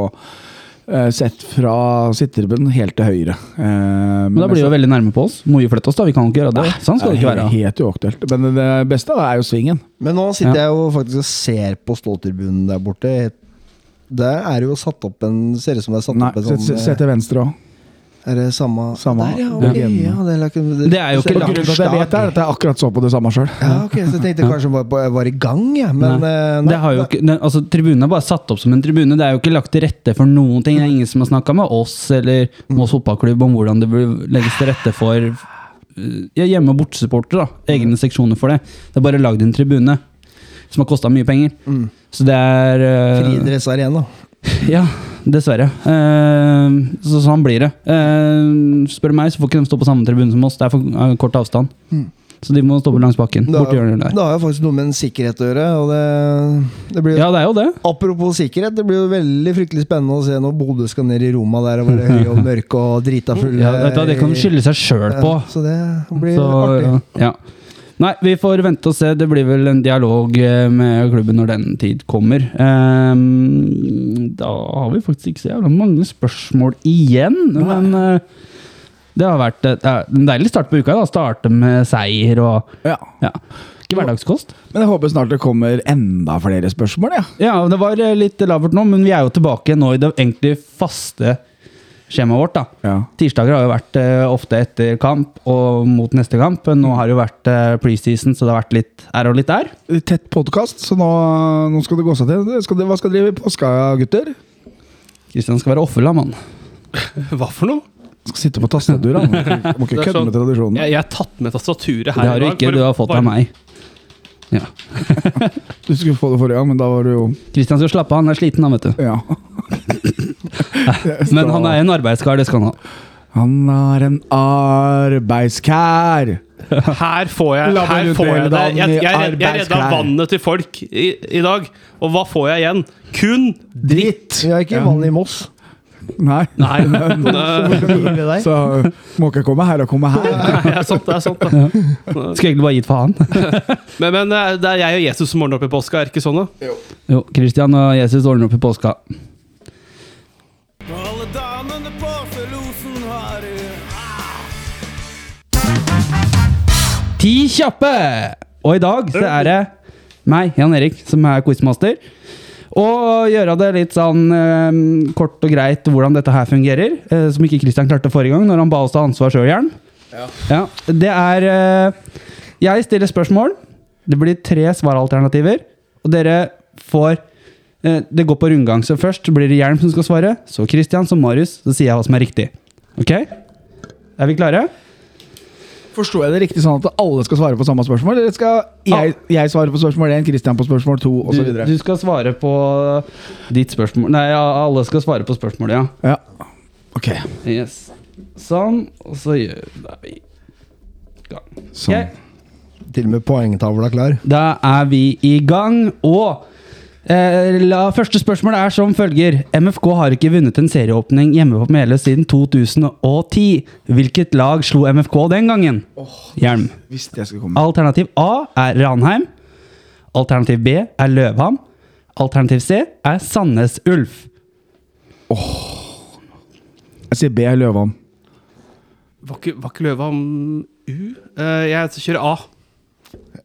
sett fra sittetribunen helt til høyre. Eh, Men da blir vi jo veldig nærme på oss. Må vi flytte oss, da? Vi kan jo ikke gjøre det. Nei, Sånn skal det ikke være. Helt uaktuelt. Men det beste er jo svingen. Men nå sitter Ja. jeg jo faktisk og ser på ståltribunen der borte. Der er det jo satt opp en Ser ut som det er satt Nei, opp en se, se, sånn se til venstre òg. Er det samme Samme. Der, ja. Ja. ja det, er, ikke- Det er jo ikke langt. Grunnen til at jeg vet det, er at jeg akkurat så på det samme sjøl. Ja, okay, så jeg tenkte kanskje jeg var, var i gang, jeg. Men Nei. eh, nei, Det har jo ikke, altså, tribunen er bare satt opp som en tribune. Det er jo ikke lagt til rette for noen ting. Det er ingen som har snakka med oss eller Moss fotballklubb om hvordan det bør legges til rette for ja, hjemme- og bortesupportere. Egne seksjoner for det. Det er bare lagd en tribune som har kosta mye penger. Så det er uh, Friidrettsarena. Ja, dessverre. Eh, så sånn blir det. Eh, spør du meg, så får ikke de stå på samme tribune som oss. Det er for eh, kort avstand. Så de må stå langs bakken. Det har, jo faktisk noe med en sikkerhet å gjøre. Det, det blir, Ja, det er jo det. Apropos sikkerhet, det blir jo veldig fryktelig spennende å se når Bodø skal ned i Roma der og være høye og mørke og drita fulle. Ja, det kan de skylde seg sjøl på. Ja, så det blir Så, artig. ja. Nei, vi får vente og se. Det blir vel en dialog eh, med klubben når den tid kommer. Um, da har vi faktisk ikke så jævla mange spørsmål igjen, men uh, det har vært eh, det en deilig start på uka. da Starte med seier og Ja. ja. Ikke hverdagskost. Men jeg håper snart det kommer enda flere spørsmål, ja. Ja, det var litt lavert nå, men vi er jo tilbake nå i det egentlig faste skjemaet vårt. da ja. Tirsdager har jo vært eh, ofte etter kamp og mot neste kamp. Nå har det jo vært eh, preseason, så det har vært litt her og litt der. Tett podkast, så nå, nå skal det gå seg til. Skal det, hva skal dere drive i påska, gutter? Kristian skal være offerlam, mann. Hva for noe? Skal sitte på tastaturet. Må ikke- må ikke Det kødde sånn- med tradisjonen. Jeg, jeg har tatt med tastaturet her Det har du ikke, du har fått bare- av meg. Ja. Du skulle få det forrige gang, men da var du jo Kristian skal slappe av, han er sliten, han, vet du. Ja. Men han er en arbeidskar, det skal han ha. Han er en arbeidskær. Her får jeg, her får jeg det. Jeg, jeg, jeg, jeg redda vannet til folk i, i dag. Og hva får jeg igjen? Kun Dritt. Vi har ikke vann i Moss. Nei. Nei. Nei. Så må ikke komme her og komme her. Det er sant, det er sant. Da. Skulle egentlig bare gitt faen. Men, men eh, det er jeg og Jesus som ordner opp i påska, er det ikke sånn? da? Jo, Kristian og Jesus ordner opp i påska. Alle damene på Felosen har Ti kjappe! Og i dag så er det meg, Jan Erik, som er quizmaster. Og gjøre det litt sånn eh, kort og greit hvordan dette her fungerer. eh, som ikke Kristian klarte forrige gang, når han ba oss ta ansvar sjøl, Jern. Ja. Det er eh, Jeg stiller spørsmål. Det blir tre svaralternativer. Og dere får Det går på rundgang. Så først blir det Hjelm som skal svare, så Kristian, så Marius. Så sier jeg hva som er riktig. Ok? Er vi klare? Forstår jeg det riktig sånn at alle skal svare på samme spørsmål? Eller skal jeg, jeg svare på spørsmål 1, Christian på spørsmål 2 Du, osv.? du skal svare på ditt spørsmål Nei, alle skal svare på spørsmålet, ja. Ja. Ok. Yes. Sånn, og så gjør er vi gang. Sånn. Okay. Til og med poengtavla klar. Da er vi i gang, og eh, la, første spørsmål er som følger. MFK har ikke vunnet en serieåpning hjemme på Meløy siden 2010. Hvilket lag slo MFK den gangen? Hjelm. Alternativ A er Ranheim. Alternativ B er Løvham. Alternativ C er Sandnes Ulf. Åh Jeg sier B er Løvham. Var ikke, var ikke Løvham U? Uh, jeg kjører A.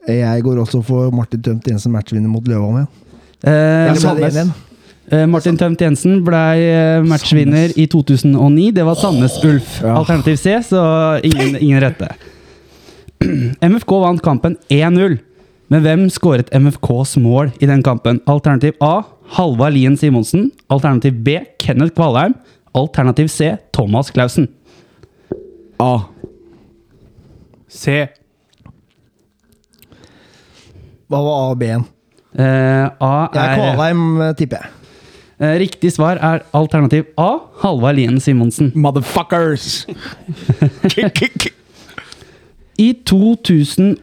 Jeg går også for Martin Tømt som matchvinner mot Løvham. Ja. Eh, Eller ble det Sandnes. 1-1? eh, Martin Tømt Jensen ble eh, matchvinner i 2009. Det var Sandnes Ulf. Alternativ C, så ingen, ingen rette. MFK vant kampen 1-0. Men hvem skåret MFKs mål i den kampen? Alternativ A Halvard Lien Simonsen. Alternativ B Kenneth Kvalheim. Alternativ C Thomas Clausen. A. C. Hva var A og B-en? Eh, A Jeg er er Kvalheim, eh, tipper jeg. Uh, Riktig svar er alternativ A Halvard Lien Simonsen. Motherfuckers! I 2012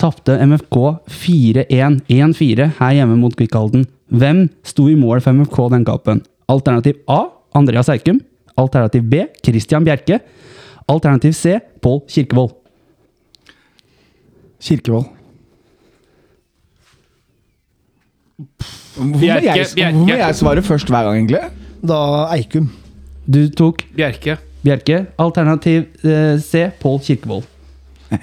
tapte MFK 4-1 1-4 her hjemme mot Kvikkhalden. Hvem sto i mål for MFK den kampen? Alternativ A Andreas Eikum. Alternativ B Christian Bjerke. Alternativ C Pål Kirkevold. Kirkevold. Hvorfor må, Bjerke, jeg, Bjerke. hvorfor må jeg svare først hver gang, egentlig? Da Eikum. Du tok Bjerke. Bjerke. Alternativ eh, C Pål Kirkevold.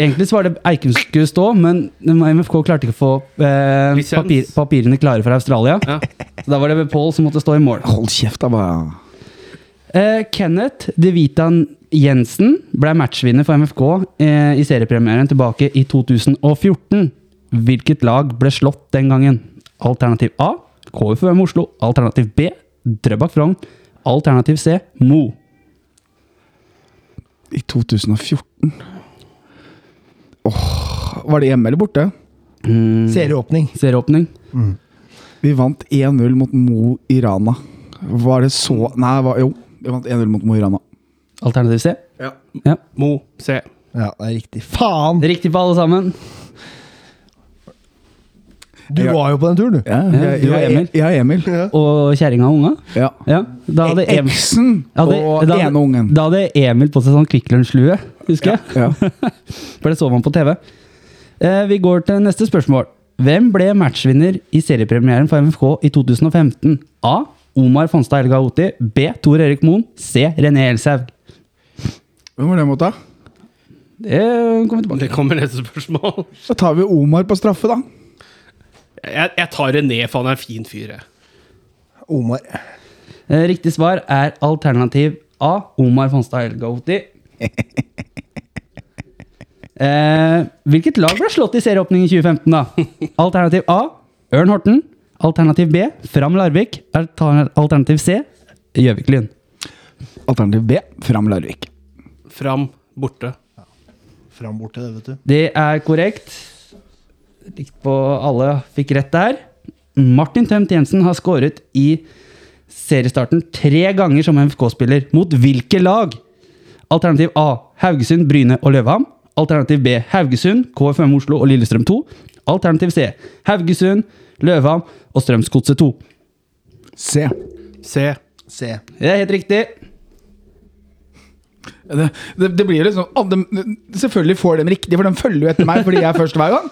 Egentlig så var det Eikum som skulle stå, men MFK klarte ikke å få eh, Lisens. papir, papirene klare fra Australia. Ja. Så da var det Pål som måtte stå i mål. Hold kjeft, da. bare. Eh, Kenneth De Vitan Jensen ble matchvinner for MFK eh, i seriepremieren tilbake i 2014. Hvilket lag ble slått den gangen? Alternativ A KFUM Oslo. Alternativ B Drøbak Frogn. Alternativ C Mo. I 2014 Åh, Var det hjemme eller borte? Mm, Serieåpning. serieåpning. Vi vant 1-0 mot Mo i Rana. Var det så Nei, var, jo. Vi vant 1-0 mot Mo i Rana. Alternativ C. Ja. Ja. Mo. C. Ja, det er riktig. Faen! Riktig på alle sammen. Du Ja. var jo på den turen, du. Ja, jeg, du og Emil. Ja, Emil. Og kjerringa og unga. Ja. Ja, da hadde Emil, Eksen og ene ungen. Da hadde Emil på seg sånn Kvikk Lunsj-lue, husker jeg. Ja. For det så man på TV. Eh, vi går til neste spørsmål. Hvem ble matchvinner i seriepremieren for MFK i 2015? A. Omar Fonstad Elgaoti. B. Tor Erik Moen. C. René Elshaug. Hvem var det mot, da? Det kommer tilbake Det kommer neste spørsmål. Da tar vi Omar på straffe, da. Jeg, jeg tar René, for han er en fin fyr. jeg. Omar. Eh, Riktig svar er alternativ A. Omar Fonstad Helga Oti. Eh, hvilket lag ble slått i serieåpningen i 2015, da? Alternativ A. Ørn Horten. Alternativ B. Fram Larvik. Alternativ C. Gjøvik-Lyn. Alternativ B. Fram Larvik. Fram, borte. Fram borte, det, vet du. Det er korrekt. Likt på alle fikk rett der. Martin Tømt Jensen har skåret i seriestarten tre ganger som MFK-spiller. Mot hvilke lag? Alternativ A. Haugesund, Bryne og Løvham. Alternativ B. Haugesund, KFM Oslo og Lillestrøm 2. Alternativ C. Haugesund, Løvham og Strømsgodset 2. C. C. C. Det er helt riktig. Det, det, det blir liksom ah, de, Selvfølgelig får de riktig, for de følger jo etter meg fordi jeg er først hver gang.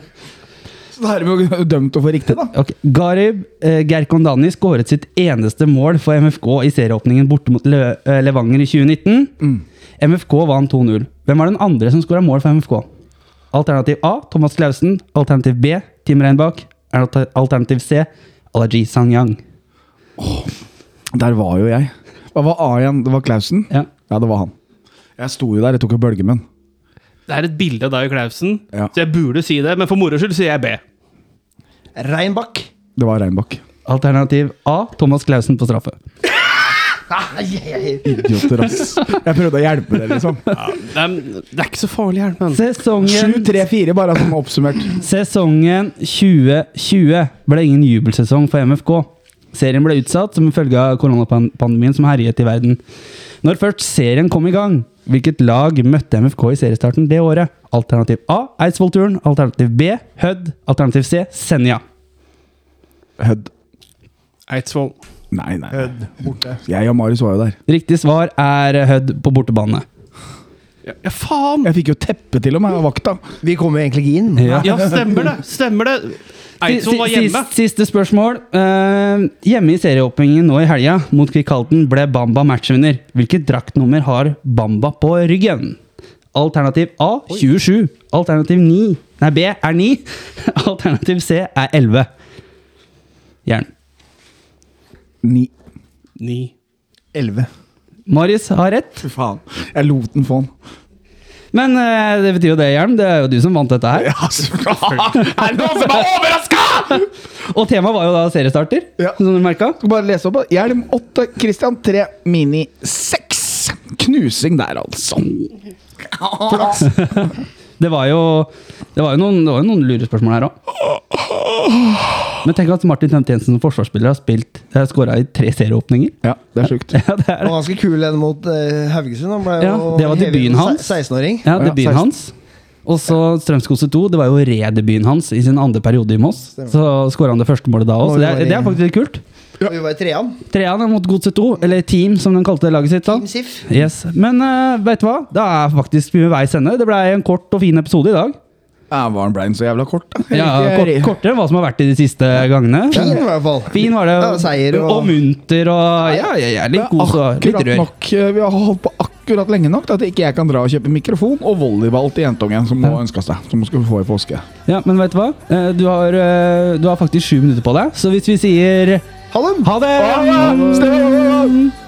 Så da er de jo dømt til å få riktig, da. Okay. Garib eh, Gerkondani skåret sitt eneste mål for MFK i serieåpningen borte mot Le eh, Levanger i 2019. MFK vant 2-0. Hvem var den andre som skåra mål for MFK? Alternativ A Thomas Clausen. Alternativ B Tim Reinbakk. Alternativ C Alaji Sangyang. Der var jo jeg. Hva var A igjen? Det var Klausen? Ja. Ja, det var han. Jeg sto jo der, jeg tok jo bølgemunn. Det er et bilde av deg og Klausen, Ja. så jeg burde si det, men for moro skyld sier jeg B. Reinbakk. Det var Reinbakk. Alternativ A Thomas Clausen på straffe. Idioter, ass. Jeg prøvde å hjelpe dere, liksom. Det er, det er ikke så farlig, Hjelmen. Sesongen 7-3-4, bare sånn oppsummert. Sesongen 2020 ble ingen jubelsesong for MFK. Serien ble utsatt som følge av koronapandemien som herjet i verden. Når først serien kom i gang, hvilket lag møtte MFK i seriestarten det året? Alternativ A Eidsvollturen. Alternativ B Hødd. Alternativ C Senja. Hødd. Eidsvoll. Nei, nei. Hødd. Borte. Jeg og Marius var jo der. Riktig svar er Hødd på bortebane. Ja, faen! Jeg fikk jo teppe til og med av vakta. Vi kom jo egentlig ikke inn. Ja. Ja, stemmer det! Stemmer det! Eidsvoll var hjemme. Siste, Siste spørsmål. Uh, hjemme i serieåpningen nå i helga mot Kvikkhalten ble Bamba matchvinner. Hvilket draktnummer har Bamba på ryggen? Alternativ A 27. Alternativ 9. Nei, B er 9. Alternativ C er 11. Jern. Ni. Ni. Elleve. Marius har rett. Fy faen. Jeg lot den få den. Men uh, det betyr jo det, Hjelm. Det er jo du som vant dette her. Ja, faen. Er det noen som er overraska?! Og temaet var jo da seriestarter, Ja. som du merka. Skal bare lese opp. Hjelm 8, Christian 3, Mini 6. Knusing der, altså. Det var jo, det var jo noen, det var jo noen lurespørsmål her òg. Men tenk at Martin Tømt Jensen som forsvarsspiller har spilt skåra i tre serieåpninger. Ja, det er sjukt. Ja, det er Og ganske kul en mot uh, Haugesund. Han ble Ja, jo det var debuten hans. 16-åring. ja, Ja, debuten ja, hans. Og så Strømskose 2. Det var jo redebuten hans i sin andre periode i Moss. Så skåra han det første målet da òg, så det er, det er faktisk litt kult. Vi var i trean. Trean mot Godset 2, eller Team som de kalte laget sitt. da Team Sif. Yes. Men uh, vet du hva? Det er faktisk mye veis ende. Det ble en kort og fin episode i dag. Ja, var den så jævla kort, da? Ja, kort, Kortere enn hva som har vært i de siste gangene. Fin i hvert fall. Fin var det. Ja, seier og- og munter og Ja, ja, ja litt Det kos og litt rør. nok, eh, vi har holdt på akkurat lenge nok til at ikke jeg kan dra og kjøpe mikrofon og volleyball til jentungen som nå ønsker seg. Som skal få i påske. Ja, men vet du hva? Eh, Du har, eh, du har faktisk sju minutter på deg, så hvis vi sier Ha det! ha det Ha Dette